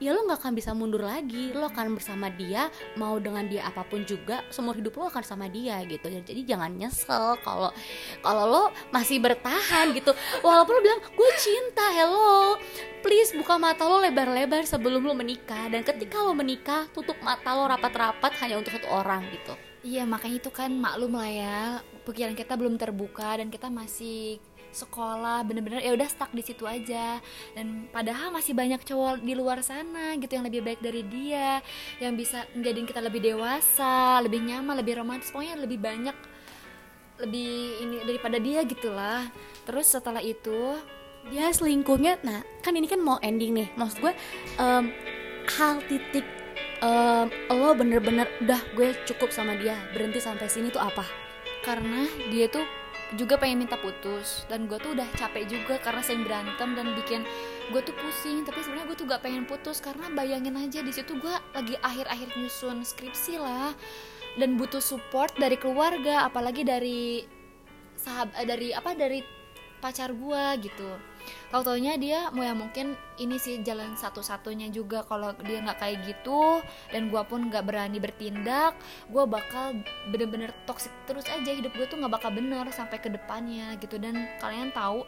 ya lo nggak akan bisa mundur lagi. Lo akan bersama Dia, mau dengan dia apa pun juga, seumur hidup lo akan sama Dia gitu. Jadi jangan nyesel kalau kalau lo masih bertahan gitu walaupun lo bilang gue cinta hello please buka mata lo lebar-lebar sebelum lo menikah dan ketika lo menikah tutup mata lo rapat-rapat hanya untuk satu orang gitu Iya makanya itu kan maklum lah ya. Pikiran kita belum terbuka dan kita masih sekolah bener-bener ya udah stuck di situ aja. Dan padahal masih banyak cowok di luar sana gitu yang lebih baik dari dia yang bisa menjadiin kita lebih dewasa lebih nyaman lebih romantis. Pokoknya lebih banyak lebih ini daripada dia gitulah terus setelah itu dia selingkuhnya. Nah kan ini kan mau ending nih. Maksud gue em, hal titik em, lo bener-bener udah gue cukup sama dia. Berhenti sampai sini tuh apa? Karena dia tuh juga pengen minta putus. Dan gue tuh udah capek juga karena sering berantem dan bikin gue tuh pusing. Tapi sebenarnya gue tuh gak pengen putus karena bayangin aja di situ gue lagi akhir-akhir nyusun skripsi lah. Dan butuh support dari keluarga apalagi dari sahab eh, dari apa dari pacar gue gitu kalau taunya dia mau ya mungkin ini sih jalan satu-satunya juga kalau dia nggak kayak gitu dan gue pun nggak berani bertindak gue bakal bener-bener toxic terus aja hidup gue tuh nggak bakal bener sampai ke depannya gitu. Dan kalian tahu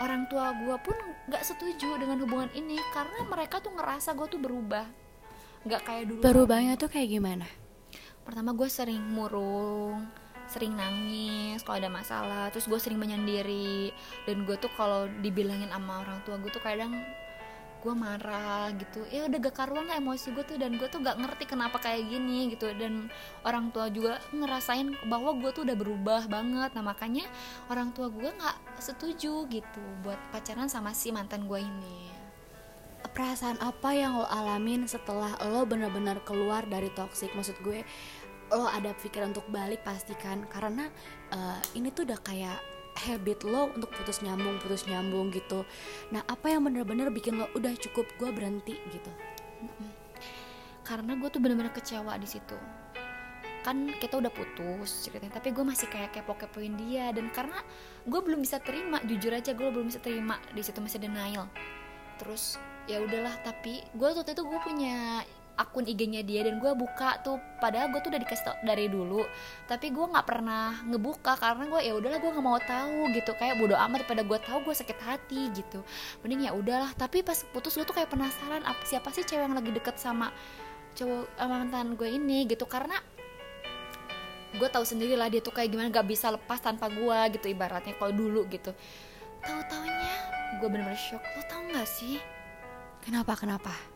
orang tua gue pun nggak setuju dengan hubungan ini karena mereka tuh ngerasa gue tuh berubah. Nggak kayak dulu. Berubahnya tuh kayak gimana? Pertama gue sering murung sering nangis kalau ada masalah terus gue sering menyendiri. Dan gue tuh kalau dibilangin sama orang tua gue tuh kadang gue marah gitu. Ya udah gak karuan lah emosi gue tuh. Dan gue tuh gak ngerti kenapa kayak gini gitu. Dan orang tua juga ngerasain bahwa gue tuh udah berubah banget. Nah makanya orang tua gue nggak setuju gitu buat pacaran sama si mantan gue ini. Perasaan apa yang lo alamin setelah lo benar-benar keluar dari toxic? Maksud gue lo ada pikiran untuk balik pastikan karena eh, ini tuh udah kayak habit lo untuk putus nyambung putus nyambung gitu. Nah apa yang benar-benar bikin lo udah cukup gue berhenti gitu? Karena gue tuh bener-bener kecewa di situ. Kan kita udah putus ceritanya tapi gue masih kayak kepo-kepoin dia. Dan karena gue belum bisa terima jujur aja gue belum bisa terima di situ masih denial. Terus ya udahlah tapi gue waktu itu gue punya akun IG-nya dia dan gue buka tuh. Padahal gue tuh udah dikasih tau dari dulu. Tapi gue nggak pernah ngebuka karena gue ya udahlah gue nggak mau tahu gitu. Kayak bodo amat pada gue tahu gue sakit hati gitu. Mending ya udahlah. Tapi pas putus gue tuh kayak penasaran apa siapa sih cewek yang lagi deket sama cowok sama mantan gue ini? Gitu. Karena gue tahu sendiri lah dia tuh kayak gimana gak bisa lepas tanpa gue gitu. Ibaratnya kalau dulu gitu. Tahu taunya gue bener-bener shock. Lo tau gak sih? Kenapa kenapa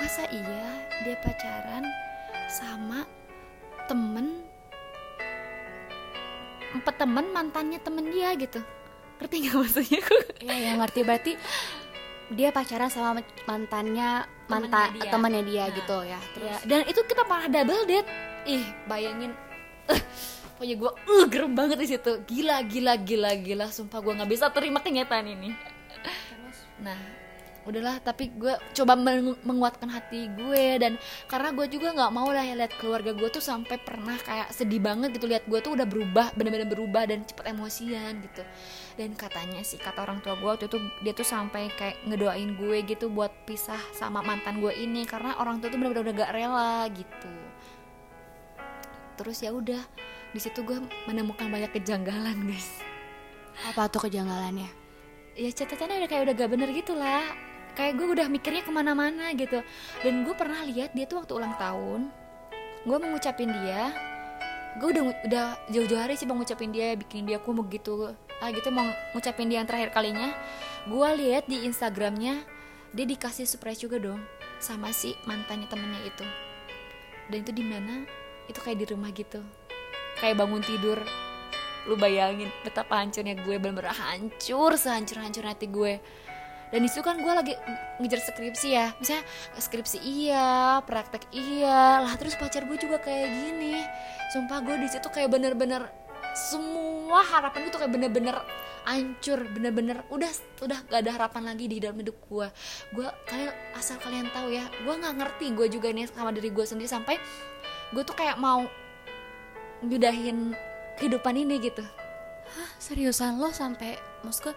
masa iya dia pacaran sama temen? Empat temen mantannya temen dia gitu. Ngerti nggak maksudnya? Iya ya ngerti berarti dia pacaran sama mantannya mantan dia. temannya dia Nah, gitu ya. Ya, Terus? Dan itu kita malah double date. Ih bayangin. Eh pokoknya gue uh, gerem banget di situ. Gila gila gila gila. Sumpah gue nggak bisa terima kenyataan ini. Nah udahlah tapi gue coba meng- menguatkan hati gue dan karena gue juga nggak mau lah ya lihat keluarga gue tuh sampai pernah kayak sedih banget gitu. Lihat gue tuh udah berubah bener-bener berubah dan cepet emosian gitu. Dan katanya sih kata orang tua gue waktu itu dia tuh sampai kayak ngedoain gue gitu buat pisah sama mantan gue ini karena orang tua tuh bener-bener udah gak rela gitu. Terus ya udah di situ gue menemukan banyak kejanggalan guys. Apa tuh kejanggalannya? ya catatannya udah kayak udah gak bener gitu lah kayak gue udah mikirnya ke mana-mana gitu. Dan gue pernah lihat dia tuh waktu ulang tahun gue mau ngucapin dia gue udah udah jauh-jauh hari sih mau ngucapin dia bikin dia aku mau gitu ah gitu mau ngucapin dia yang terakhir kalinya. Gue lihat di instagramnya dia dikasih surprise juga dong sama si mantannya temennya itu. Dan itu di mana? Itu kayak di rumah gitu. Kayak bangun tidur. Lu bayangin betapa hancurnya gue bener-bener hancur sehancur-hancur hati gue dan itu kan gue lagi ngejar skripsi ya. Misalnya skripsi iya praktek iya. Lah terus pacar gue juga kayak gini. Sumpah gue di situ kayak bener-bener semua harapan gue tuh kayak bener-bener hancur bener-bener udah udah gak ada harapan lagi di dalam hidup gue gue kalian asal kalian tahu ya gue nggak ngerti gue juga nih sama diri gue sendiri sampai gue tuh kayak mau nyudahin kehidupan ini gitu. Hah, seriusan lo sampai maksudnya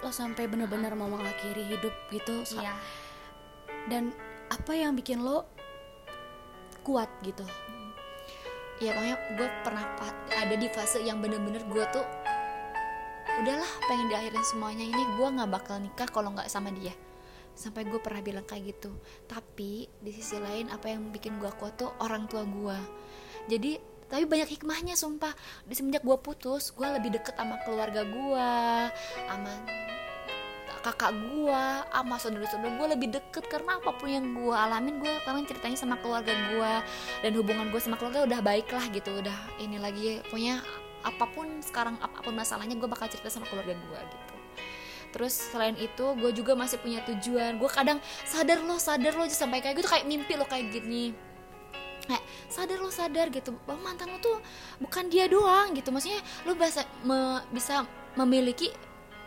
lo sampai bener-bener mau mengakhiri hidup gitu iya. Dan apa yang bikin lo kuat gitu? Ya pokoknya gue pernah ada di fase yang bener-bener gue tuh udahlah pengen diakhirin semuanya ini gue nggak bakal nikah kalau nggak sama dia. Sampai gue pernah bilang kayak gitu. Tapi di sisi lain apa yang bikin gue kuat tuh orang tua gue. Jadi tapi banyak hikmahnya sumpah. Di semenjak gue putus gue lebih deket sama keluarga gue sama kakak gue sama saudara-saudara gue lebih deket. Karena apa pun yang gue alamin gue sekarang ceritanya sama keluarga gue dan hubungan gue sama keluarga udah baik lah gitu udah ini lagi. Pokoknya apa pun sekarang apa pun masalahnya gue bakal cerita sama keluarga gue gitu. Terus selain itu gue juga masih punya tujuan. Gue kadang sadar lo sadar lo sampai kayak gitu kayak mimpi lo kayak gini kayak sadar lo sadar gitu. Bahwa mantan lo tuh bukan dia doang gitu. Maksudnya lo bisa me- bisa memiliki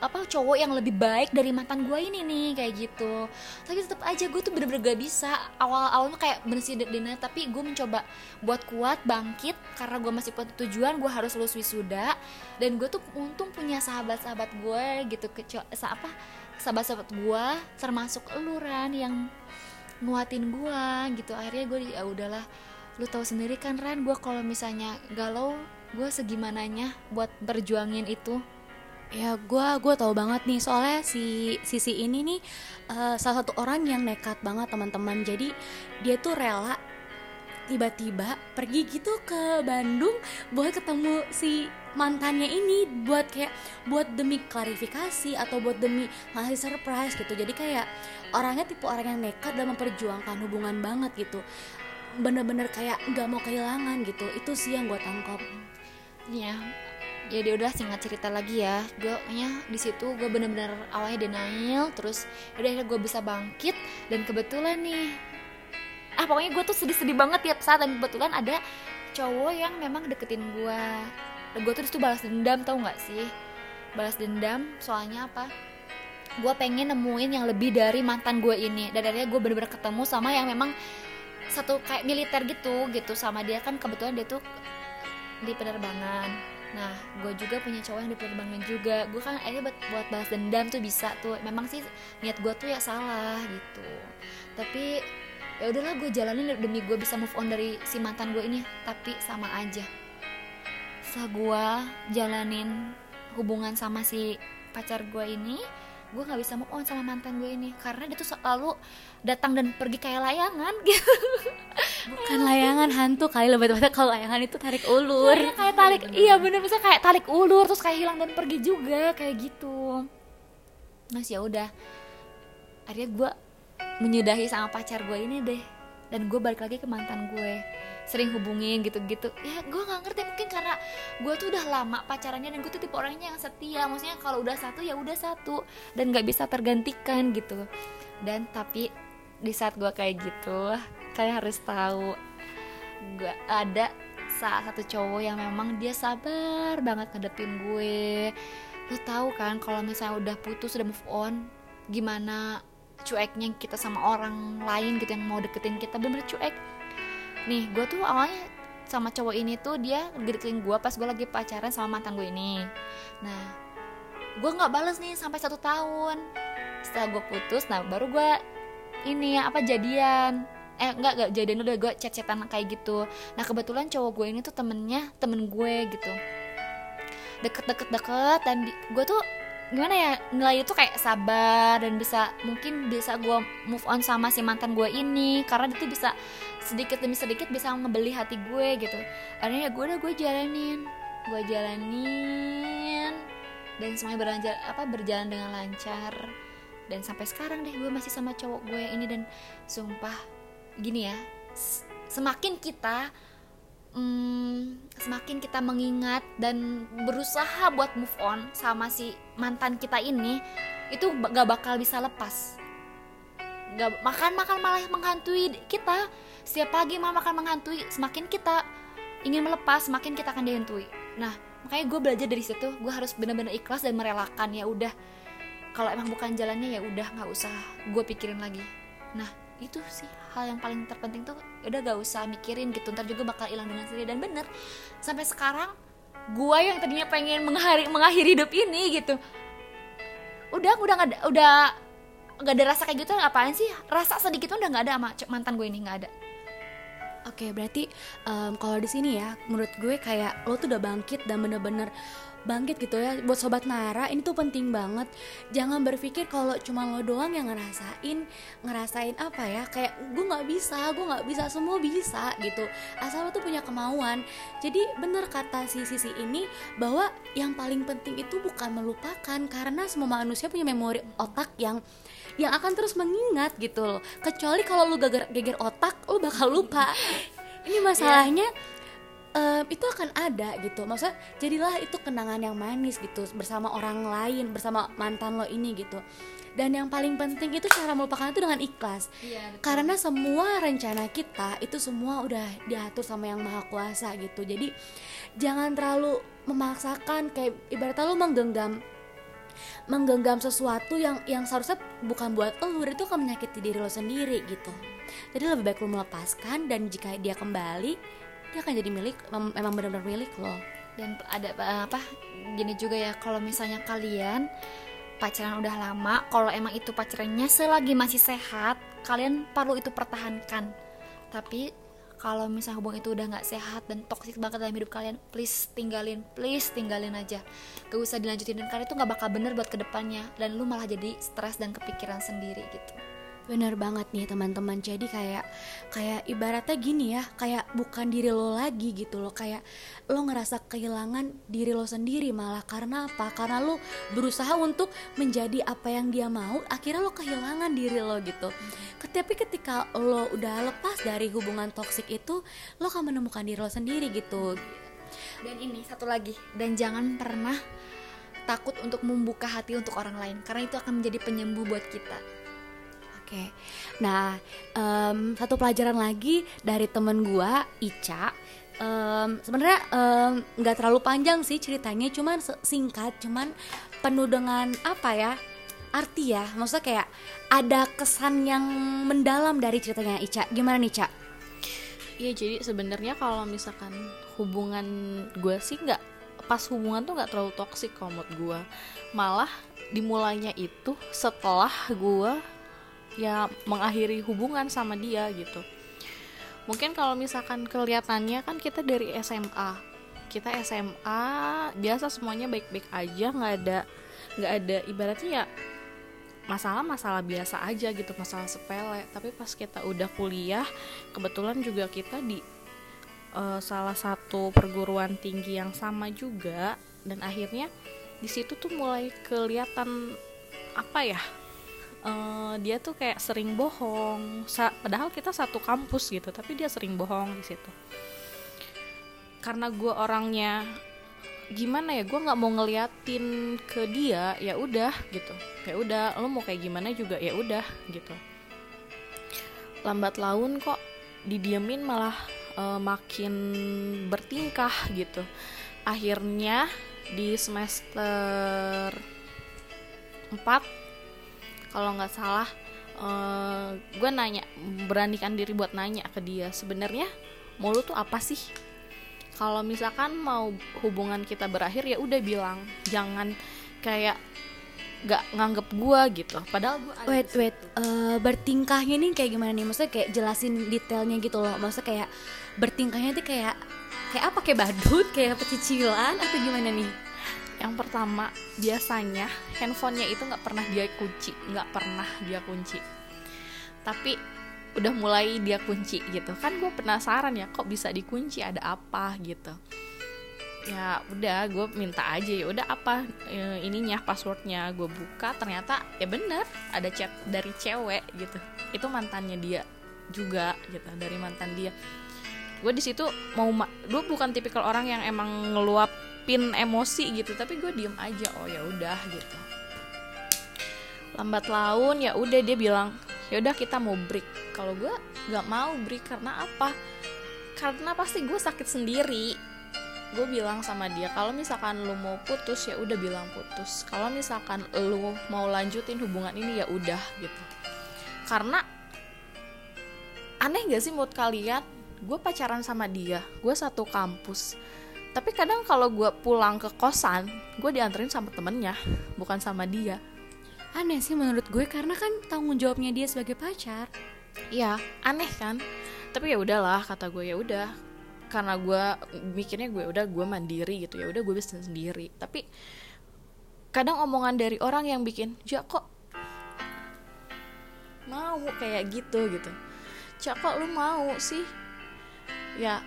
apa cowok yang lebih baik dari mantan gue ini nih kayak gitu. Tapi tetap aja gue tuh bener-bener gak bisa. Awal-awalnya kayak bersih dina tapi gue mencoba buat kuat bangkit karena gue masih punya tujuan gue harus lulus wisuda. Dan gue tuh untung punya sahabat-sahabat gue gitu. Sa- apa sahabat-sahabat gue termasuk eluran yang nguatin gue gitu. Akhirnya gue ya udahlah lu tahu sendiri kan Ran gue kalau misalnya galau gue segimananya buat berjuangin itu. Ya gue gue tahu banget nih. Soalnya si sisi ini nih eh, salah satu orang yang nekat banget teman-teman. Jadi dia tuh rela tiba-tiba pergi gitu ke Bandung buat ketemu si mantannya ini buat kayak buat demi klarifikasi atau buat demi ngasih surprise gitu. Jadi kayak orangnya tipe orang yang nekat dan memperjuangkan hubungan banget gitu bener-bener kayak nggak mau kehilangan gitu. Itu sih yang gue tangkap. Ya jadi udah singkat cerita lagi ya. Gue nya di situ gue bener-bener awalnya denial terus udah gue bisa bangkit dan kebetulan nih ah pokoknya gue tuh sedih-sedih banget tiap saat dan kebetulan ada cowok yang memang deketin gue gue tuh balas dendam tau nggak sih? Balas dendam soalnya apa? Gue pengen nemuin yang lebih dari mantan gue ini. Dan akhirnya gue bener-bener ketemu sama yang memang satu kayak militer gitu gitu. Sama dia kan kebetulan dia tuh di penerbangan. Nah gue juga punya cowok yang di penerbangan juga. Gue kan akhirnya buat, buat balas dendam tuh bisa tuh. Memang sih niat gue tuh ya salah gitu. Tapi ya udahlah gue jalanin demi gue bisa move on dari si mantan gue ini. Tapi sama aja. Setelah gue jalanin hubungan sama si pacar gue ini gue nggak bisa move on sama mantan gue ini karena dia tuh selalu datang dan pergi kayak layangan gitu. Bukan layangan hantu kali lebih tepatnya kalau layangan itu tarik ulur. Iya, kayak tarik iya bener. Bisa kayak tarik ulur terus kayak hilang dan pergi juga kayak gitu. Mas ya udah. Akhirnya gue menyudahi sama pacar gue ini deh. Dan gue balik lagi ke mantan gue sering hubungin gitu-gitu. Ya gue nggak ngerti mungkin karena gue tuh udah lama pacarannya dan gue tuh tipe orangnya yang setia. Maksudnya kalau udah satu ya udah satu. Dan nggak bisa tergantikan gitu. Dan tapi di saat gue kayak gitu kalian harus tahu gue ada salah satu cowok yang memang dia sabar banget ngadepin gue. Lu tahu kan kalau misalnya udah putus udah move on gimana cueknya kita sama orang lain gitu yang mau deketin kita? Bener cuek nih gue tuh awalnya sama cowok ini tuh dia deketin gue pas gue lagi pacaran sama mantan gue ini. Nah gue nggak bales nih sampai satu tahun. Setelah gue putus nah baru gue ini ya apa jadian. Eh enggak enggak jadian udah gue chat-chatan kayak gitu. Nah kebetulan cowok gue ini tuh temennya temen gue gitu. Deket-deket deket dan gue tuh gimana ya nilai itu kayak sabar dan bisa mungkin bisa gue move on sama si mantan gue ini karena dia tuh bisa sedikit demi sedikit bisa ngebeli hati gue gitu. Akhirnya ya gue udah gue jalanin. Gue jalanin. Dan semuanya berjalan apa berjalan dengan lancar. Dan sampai sekarang deh gue masih sama cowok gue ini. Dan sumpah gini ya semakin kita hmm, semakin kita mengingat dan berusaha buat move on sama si mantan kita ini itu gak bakal bisa lepas. Gak makan makan malah menghantui kita setiap pagi malah makan menghantui semakin kita ingin melepas semakin kita akan dihantui. Nah makanya gue belajar dari situ. Gue harus benar-benar ikhlas dan merelakan ya udah. Kalau emang bukan jalannya ya udah nggak usah gue pikirin lagi. Nah itu sih hal yang paling terpenting tuh. Ya udah gak usah mikirin gitu. Ntar juga bakal hilang dengan sendiri. Dan bener sampai sekarang gue yang tadinya pengen mengakhiri mengakhiri hidup ini gitu. Udah udah nggak ada udah nggak ada rasa kayak gitu. Apaan sih? Rasa sedikit udah nggak ada sama mantan gue ini nggak ada Oke, berarti em, kalau di sini ya, menurut gue kayak lo tuh udah bangkit dan bener-bener bangkit gitu ya. Buat sobat Nara, ini tuh penting banget. Jangan berpikir kalau cuma lo doang yang ngerasain, ngerasain apa ya? Kayak gue nggak bisa, gue nggak bisa, semua bisa gitu. Asal lo tuh punya kemauan. Jadi bener kata si sisi ini bahwa yang paling penting itu bukan melupakan karena semua manusia punya memori otak yang yang akan terus mengingat gitu loh. Kecuali kalau lu geger, geger otak lu bakal lupa. Ini masalahnya em, itu akan ada gitu. Maksudnya jadilah itu kenangan yang manis gitu bersama orang lain bersama mantan lo ini gitu. Dan yang paling penting itu cara melupakan itu dengan ikhlas. Karena semua rencana kita itu semua udah diatur sama yang maha kuasa gitu. Jadi jangan terlalu memaksakan kayak ibaratnya lu menggenggam menggenggam sesuatu yang yang seharusnya bukan buat lo itu akan menyakiti diri lo sendiri gitu. Jadi lebih baik lo melepaskan dan jika dia kembali dia akan jadi milik mem- memang benar-benar milik lo. Dan ada eh, apa gini juga ya kalau misalnya kalian pacaran udah lama kalau emang itu pacarannya selagi masih sehat kalian perlu itu pertahankan. Tapi kalau misalnya hubungan itu udah nggak sehat dan toksik banget dalam hidup kalian please tinggalin please tinggalin aja. Gak usah dilanjutin dan karena itu nggak bakal bener buat ke depannya. Dan lu malah jadi stres dan kepikiran sendiri gitu Bener banget nih teman-teman. Jadi kayak kayak ibaratnya gini ya Kayak bukan diri lo lagi gitu loh. Kayak lo ngerasa kehilangan diri lo sendiri malah. Karena apa? Karena lo berusaha untuk menjadi apa yang dia mau Akhirnya lo kehilangan diri lo gitu. Tapi ketika lo udah lepas dari hubungan toksik itu Lo akan menemukan diri lo sendiri gitu. Dan ini satu lagi. Dan jangan pernah takut untuk membuka hati untuk orang lain. Karena itu akan menjadi penyembuh buat kita Oke, nah em, satu pelajaran lagi dari temen gua Ica. Em, Sebenarnya nggak terlalu panjang sih ceritanya, cuman singkat, cuman penuh dengan apa ya arti ya. Maksudnya kayak ada kesan yang mendalam dari ceritanya Ica. Gimana nih Ca? Iya jadi sebenarnya kalau misalkan hubungan gue sih nggak pas hubungan tuh nggak terlalu toksik kalau menurut gue malah dimulainya itu setelah gue ya mengakhiri hubungan sama dia gitu. Mungkin kalau misalkan kelihatannya kan kita dari SMA kita SMA biasa semuanya baik-baik aja nggak ada nggak ada ibaratnya ya masalah-masalah biasa aja gitu masalah sepele. Tapi pas kita udah kuliah kebetulan juga kita di eh, salah satu perguruan tinggi yang sama juga. Dan akhirnya di situ tuh mulai kelihatan apa ya eh, dia tuh kayak sering bohong. Sa- padahal kita satu kampus gitu tapi dia sering bohong di situ. Karena gue orangnya gimana ya gue nggak mau ngeliatin ke dia ya udah gitu. Ya udah lo mau kayak gimana juga ya udah gitu. Lambat laun kok didiemin malah eh, makin bertingkah gitu. Akhirnya di semester 4 kalau nggak salah gue nanya beranikan diri buat nanya ke dia sebenarnya mau lu tuh apa sih kalau misalkan mau hubungan kita berakhir ya udah bilang jangan kayak gak nganggep gua gitu padahal gua ada Wait, wait, eh, bertingkahnya nih kayak gimana nih? Maksudnya kayak jelasin detailnya gitu loh. Maksudnya kayak bertingkahnya tuh kayak kayak apa? Kayak badut, kayak pecicilan atau gimana nih? Yang pertama biasanya handphonenya itu nggak pernah dia kunci nggak pernah dia kunci. Tapi udah mulai dia kunci gitu. Kan gue penasaran ya kok bisa dikunci ada apa gitu. Ya udah gue minta aja ya udah apa e, ininya passwordnya. Gue buka ternyata ya bener ada chat dari cewek gitu. Itu mantannya dia juga gitu dari mantan dia. Gue di situ mau ma- gue bukan tipikal orang yang emang ngeluapin emosi gitu tapi gue diem aja oh ya udah gitu. Lambat laun ya udah dia bilang ya udah kita mau break. Kalau gue nggak mau break karena apa? Karena pasti gue sakit sendiri. Gue bilang sama dia kalau misalkan lu mau putus ya udah bilang putus. Kalau misalkan lu mau lanjutin hubungan ini ya udah gitu. Karena aneh gak sih mood kalian? Gue pacaran sama dia gue satu kampus tapi kadang kalau gue pulang ke kosan gue dianterin sama temennya bukan sama dia Aneh sih menurut gue karena kan tanggung jawabnya dia sebagai pacar. Iya, aneh kan? Tapi ya udahlah kata gue ya udah. Karena gue mikirnya gue udah gue mandiri gitu ya udah gue bisa sendiri. Tapi kadang omongan dari orang yang bikin, "Ja kok mau kayak gitu gitu." "Ja kok lu mau sih?" Ya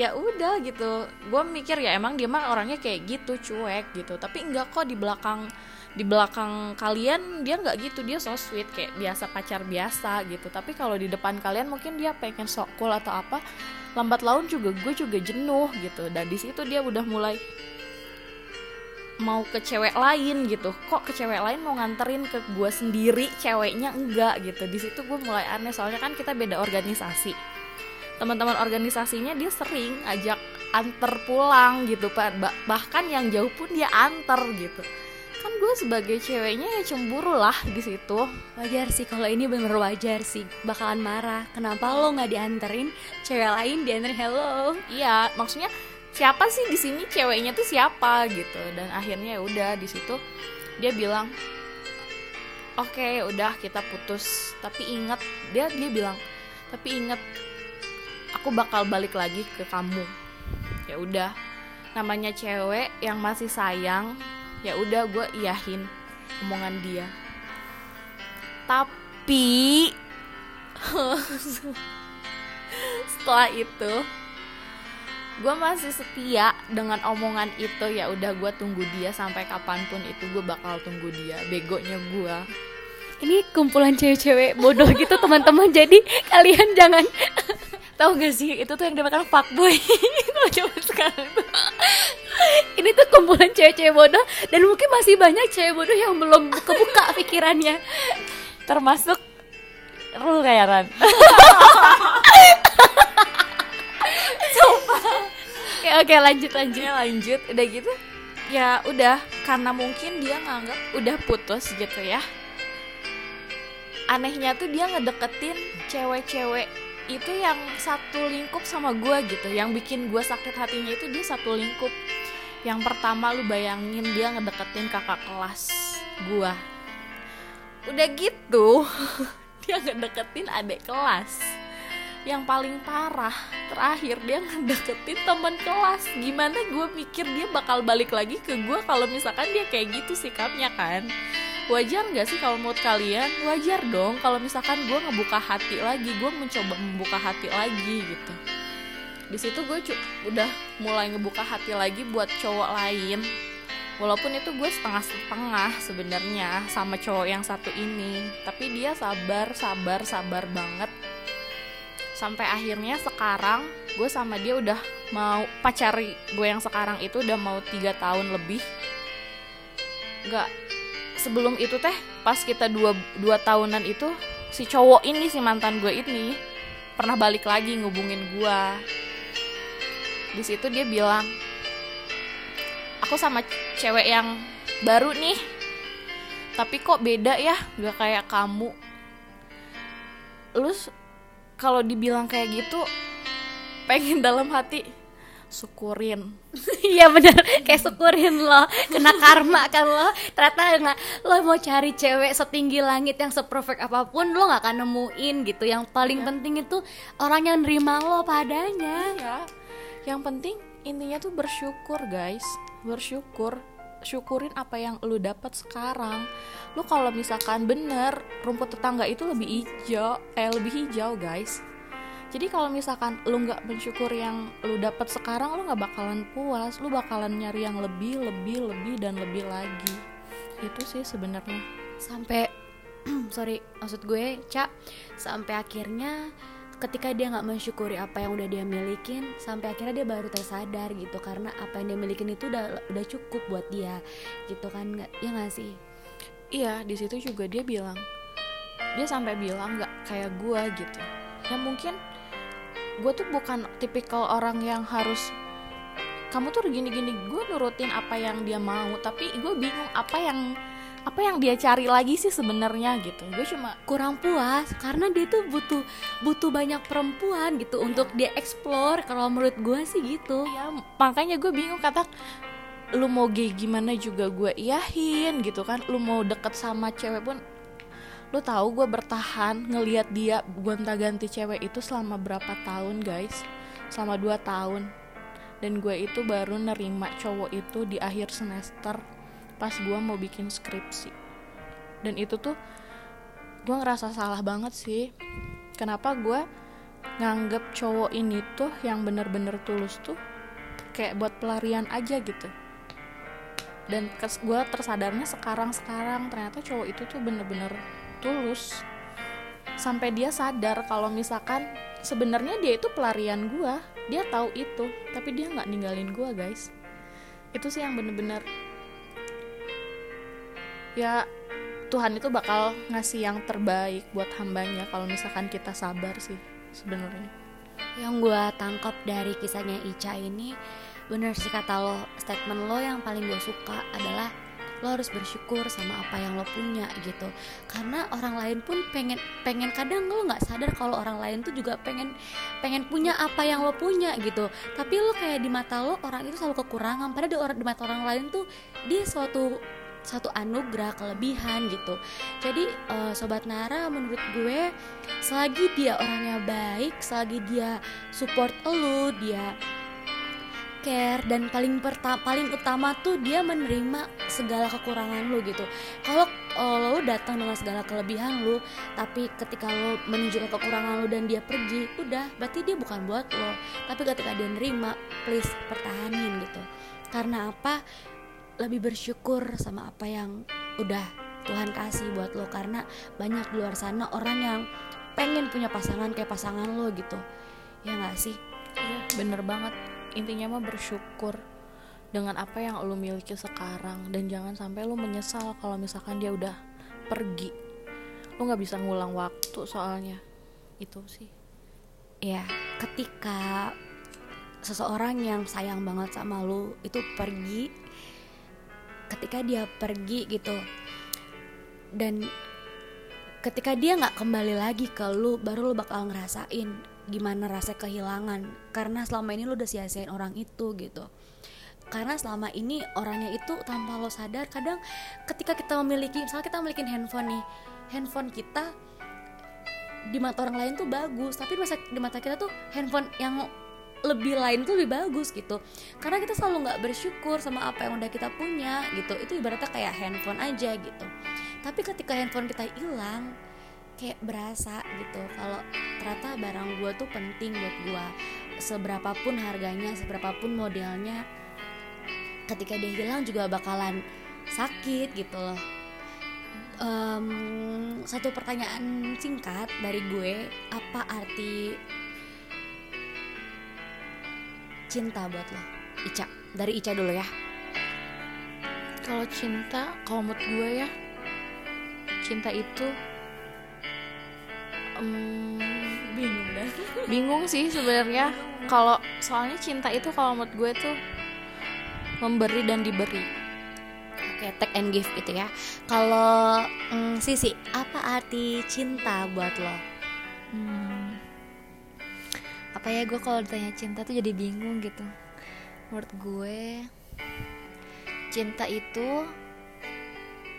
ya udah gitu. Gue mikir ya emang dia mah orangnya kayak gitu, cuek gitu. Tapi enggak kok di belakang di belakang kalian dia nggak gitu. Dia so sweet kayak biasa pacar biasa gitu. Tapi kalau di depan kalian mungkin dia pengen sok cool atau apa lambat laun juga gue juga jenuh gitu. Dan di situ dia udah mulai mau ke cewek lain gitu. Kok ke cewek lain mau nganterin ke gue sendiri ceweknya enggak gitu. Di situ gue mulai aneh soalnya kan kita beda organisasi teman-teman organisasinya dia sering ajak anter pulang gitu Pak. Ba- bahkan yang jauh pun dia anter gitu kan gue sebagai ceweknya ya cemburu lah di situ Wajar sih kalau ini bener wajar sih bakalan marah. Kenapa lo nggak dianterin cewek lain dianterin hello? iya maksudnya siapa sih di sini ceweknya tuh siapa gitu dan akhirnya ya udah di situ dia bilang oke udah kita putus tapi ingat dia dia bilang tapi ingat aku bakal balik lagi ke kamu ya udah namanya cewek yang masih sayang ya udah gue iyahin omongan dia. Tapi setelah itu gue masih setia dengan omongan itu. Ya udah gue tunggu dia sampai kapan pun itu gue bakal tunggu dia. Begonya gue Ini kumpulan cewek-cewek bodoh gitu teman-teman. Jadi kalian jangan tahu gak sih itu tuh yang dinamakan fuckboy. Kalau zaman sekarang. Ini tuh kumpulan cewek-cewek bodoh dan mungkin masih banyak cewek bodoh yang belum kebuka pikirannya. termasuk lu kayak Ran Oke oke lanjut lanjut. ya lanjut udah gitu ya udah karena mungkin dia nganggap udah putus gitu ya anehnya tuh dia ngedeketin cewek-cewek itu yang satu lingkup sama gue gitu. Yang bikin gue sakit hatinya itu dia satu lingkup. Yang pertama lu bayangin dia ngedeketin kakak kelas gue udah gitu dia ngedeketin adik kelas. Yang paling parah terakhir dia ngedeketin teman kelas. Gimana gue mikir dia bakal balik lagi ke gue kalau misalkan dia kayak gitu sikapnya kan wajar nggak sih kalau menurut kalian? Wajar dong kalau misalkan gue ngebuka hati lagi gue mencoba membuka hati lagi gitu. Di situ gue udah mulai ngebuka hati lagi buat cowok lain. Walaupun itu gue setengah setengah sebenarnya sama cowok yang satu ini tapi dia sabar sabar sabar banget. Sampai akhirnya sekarang gue sama dia udah mau pacari gue yang sekarang itu udah mau tiga tahun lebih. Nggak sebelum itu teh pas kita dua dua tahunan itu si cowok ini si mantan gue ini pernah balik lagi ngubungin gue di situ dia bilang aku sama cewek yang baru nih tapi kok beda ya gak kayak kamu. Lu kalau dibilang kayak gitu pengen dalam hati syukurin Iya bener. Kayak syukurin lo Kena karma kan lo Ternyata nggak Lo mau cari cewek setinggi langit Yang seperfect apa pun Lo gak akan nemuin gitu. Yang paling penting itu Orang yang nerima lo padanya. Ya yang penting intinya tuh bersyukur guys. Bersyukur. Syukurin apa yang lu dapat sekarang. Lu kalau misalkan bener rumput tetangga itu lebih hijau eh lebih hijau guys jadi kalau misalkan lu nggak bersyukur yang lu dapat sekarang lu nggak bakalan puas. Lu bakalan nyari yang lebih lebih lebih dan lebih lagi. Itu sih sebenarnya. Sampai Sorry Maksud gue Cak Sampai akhirnya ketika dia nggak mensyukuri apa yang udah dia milikin sampai akhirnya dia baru tersadar gitu. Karena apa yang dia milikin itu udah udah cukup buat dia gitu kan nggak ya nggak sih? Iya, di situ juga dia bilang, dia sampai bilang nggak kayak gue gitu. Ya mungkin gue tuh bukan tipikal orang yang harus kamu tuh gini-gini, gue nurutin apa yang dia mau, tapi gue bingung apa yang apa yang dia cari lagi sih sebenarnya gitu. Gue cuma kurang puas karena dia tuh butuh butuh banyak perempuan gitu untuk dia explore. Kalau menurut gue sih gitu. Ya makanya gue bingung kata lu mau gay gimana juga gue iyahin gitu kan. Lu mau deket sama cewek pun lu tahu gue bertahan ngelihat dia gonta-ganti cewek itu selama berapa tahun guys? Selama 2 tahun. Dan gue itu baru nerima cowok itu di akhir semester pas gue mau bikin skripsi. Dan itu tuh gue ngerasa salah banget sih. Kenapa gue nganggep cowok ini tuh yang bener-bener tulus tuh kayak buat pelarian aja gitu. Dan gue tersadarnya sekarang-sekarang. Ternyata cowok itu tuh bener-bener tulus. Sampai dia sadar kalau misalkan sebenarnya dia itu pelarian gue dia tahu itu tapi dia nggak ninggalin gue guys. Itu sih yang bener-bener ya Tuhan itu bakal ngasih yang terbaik buat hambanya kalau misalkan kita sabar sih sebenarnya. Yang gue tangkap dari kisahnya Ica ini bener sih kata lo statement lo yang paling gue suka adalah lo harus bersyukur sama apa yang lo punya gitu. Karena orang lain pun pengen pengen kadang lo nggak sadar kalau orang lain tuh juga pengen pengen punya apa yang lo punya gitu. Tapi lo kayak di mata lo orang itu selalu kekurangan. Padahal di orang di mata orang lain tuh dia suatu satu anugerah kelebihan gitu. Jadi eh, sobat Nara menurut gue selagi dia orangnya baik selagi dia support lo dia care dan paling perta paling utama tuh dia menerima segala kekurangan lu gitu. Kalau uh, lo datang dengan segala kelebihan lu tapi ketika lo menunjukkan kekurangan lu dan dia pergi udah berarti dia bukan buat lo. Tapi ketika dia nerima please pertahanin gitu. Karena apa? Lebih bersyukur sama apa yang udah Tuhan kasih buat lo. Karena banyak di luar sana orang yang pengen punya pasangan kayak pasangan lo gitu. Ya nggak sih? Iya, bener banget. Intinya mah bersyukur dengan apa yang lu miliki sekarang dan jangan sampai lu menyesal kalau misalkan dia udah pergi. Lu nggak bisa ngulang waktu soalnya. Itu sih. ya ketika seseorang yang sayang banget sama lu itu pergi ketika dia pergi gitu dan ketika dia nggak kembali lagi ke lu baru lu bakal ngerasain gimana rasa kehilangan. Karena selama ini lu udah sia-siain orang itu gitu. Karena selama ini orangnya itu tanpa lo sadar kadang ketika kita memiliki misalnya kita memiliki handphone nih handphone kita di mata orang lain tuh bagus tapi masa- di mata kita tuh handphone yang lebih lain tuh lebih bagus gitu. Karena kita selalu nggak bersyukur sama apa yang udah kita punya gitu. Itu ibaratnya kayak handphone aja gitu. Tapi ketika handphone kita hilang kayak berasa gitu. Kalau ternyata barang gua tuh penting buat gua. Seberapapun harganya seberapapun modelnya ketika dia hilang juga bakalan sakit gitu loh. Em, satu pertanyaan singkat dari gue apa arti cinta buat lo? Ica dari Ica dulu ya. Kalau cinta, kalau menurut gue ya, cinta itu em, bingung dah bingung sih sebenarnya. Kalau soalnya cinta itu kalau menurut gue tuh memberi dan diberi. Oke, take and give gitu ya. Kalau mm, Sisi, apa arti cinta buat lo? Hmm. Apa ya gue kalau ditanya cinta tuh jadi bingung gitu. Menurut gue cinta itu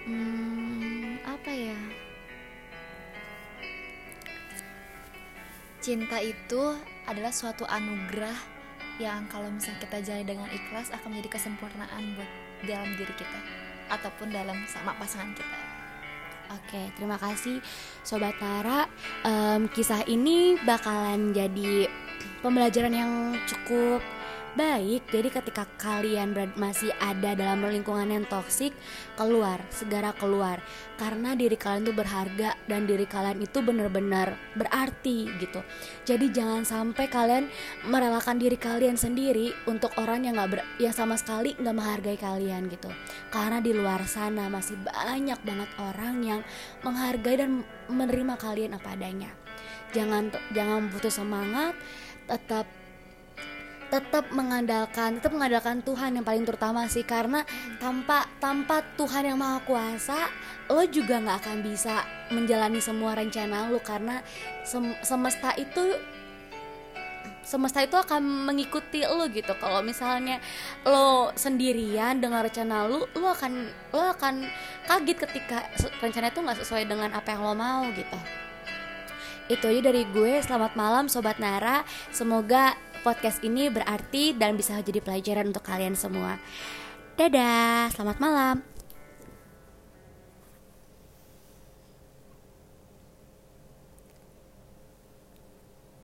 hmm, Cinta itu adalah suatu anugerah yang kalau misalnya kita jalani dengan ikhlas akan menjadi kesempurnaan buat dalam diri kita ataupun dalam sama pasangan kita. Oke, terima kasih Sobat Nara. Em, kisah ini bakalan jadi pembelajaran yang cukup baik. Jadi ketika kalian masih ada dalam lingkungan yang toksik, keluar, segera keluar. Karena diri kalian itu berharga dan diri kalian itu benar-benar berarti gitu. Jadi jangan sampai kalian merelakan diri kalian sendiri untuk orang yang nggak yang sama sekali nggak menghargai kalian gitu. Karena di luar sana masih banyak banget orang yang menghargai dan menerima kalian apa adanya. Jangan jangan putus semangat, tetap tetap mengandalkan tetap mengandalkan Tuhan yang paling terutama sih. Karena tanpa tanpa Tuhan yang maha kuasa lo juga nggak akan bisa menjalani semua rencana lo. Karena sem- semesta itu semesta itu akan mengikuti lo gitu. Kalau misalnya lo sendirian dengan rencana lo lo akan lo akan kaget ketika rencana itu nggak sesuai dengan apa yang lo mau gitu. Itu aja dari gue. Selamat malam sobat Nara. Semoga podcast ini berarti dan bisa jadi pelajaran untuk kalian semua. Dadah selamat malam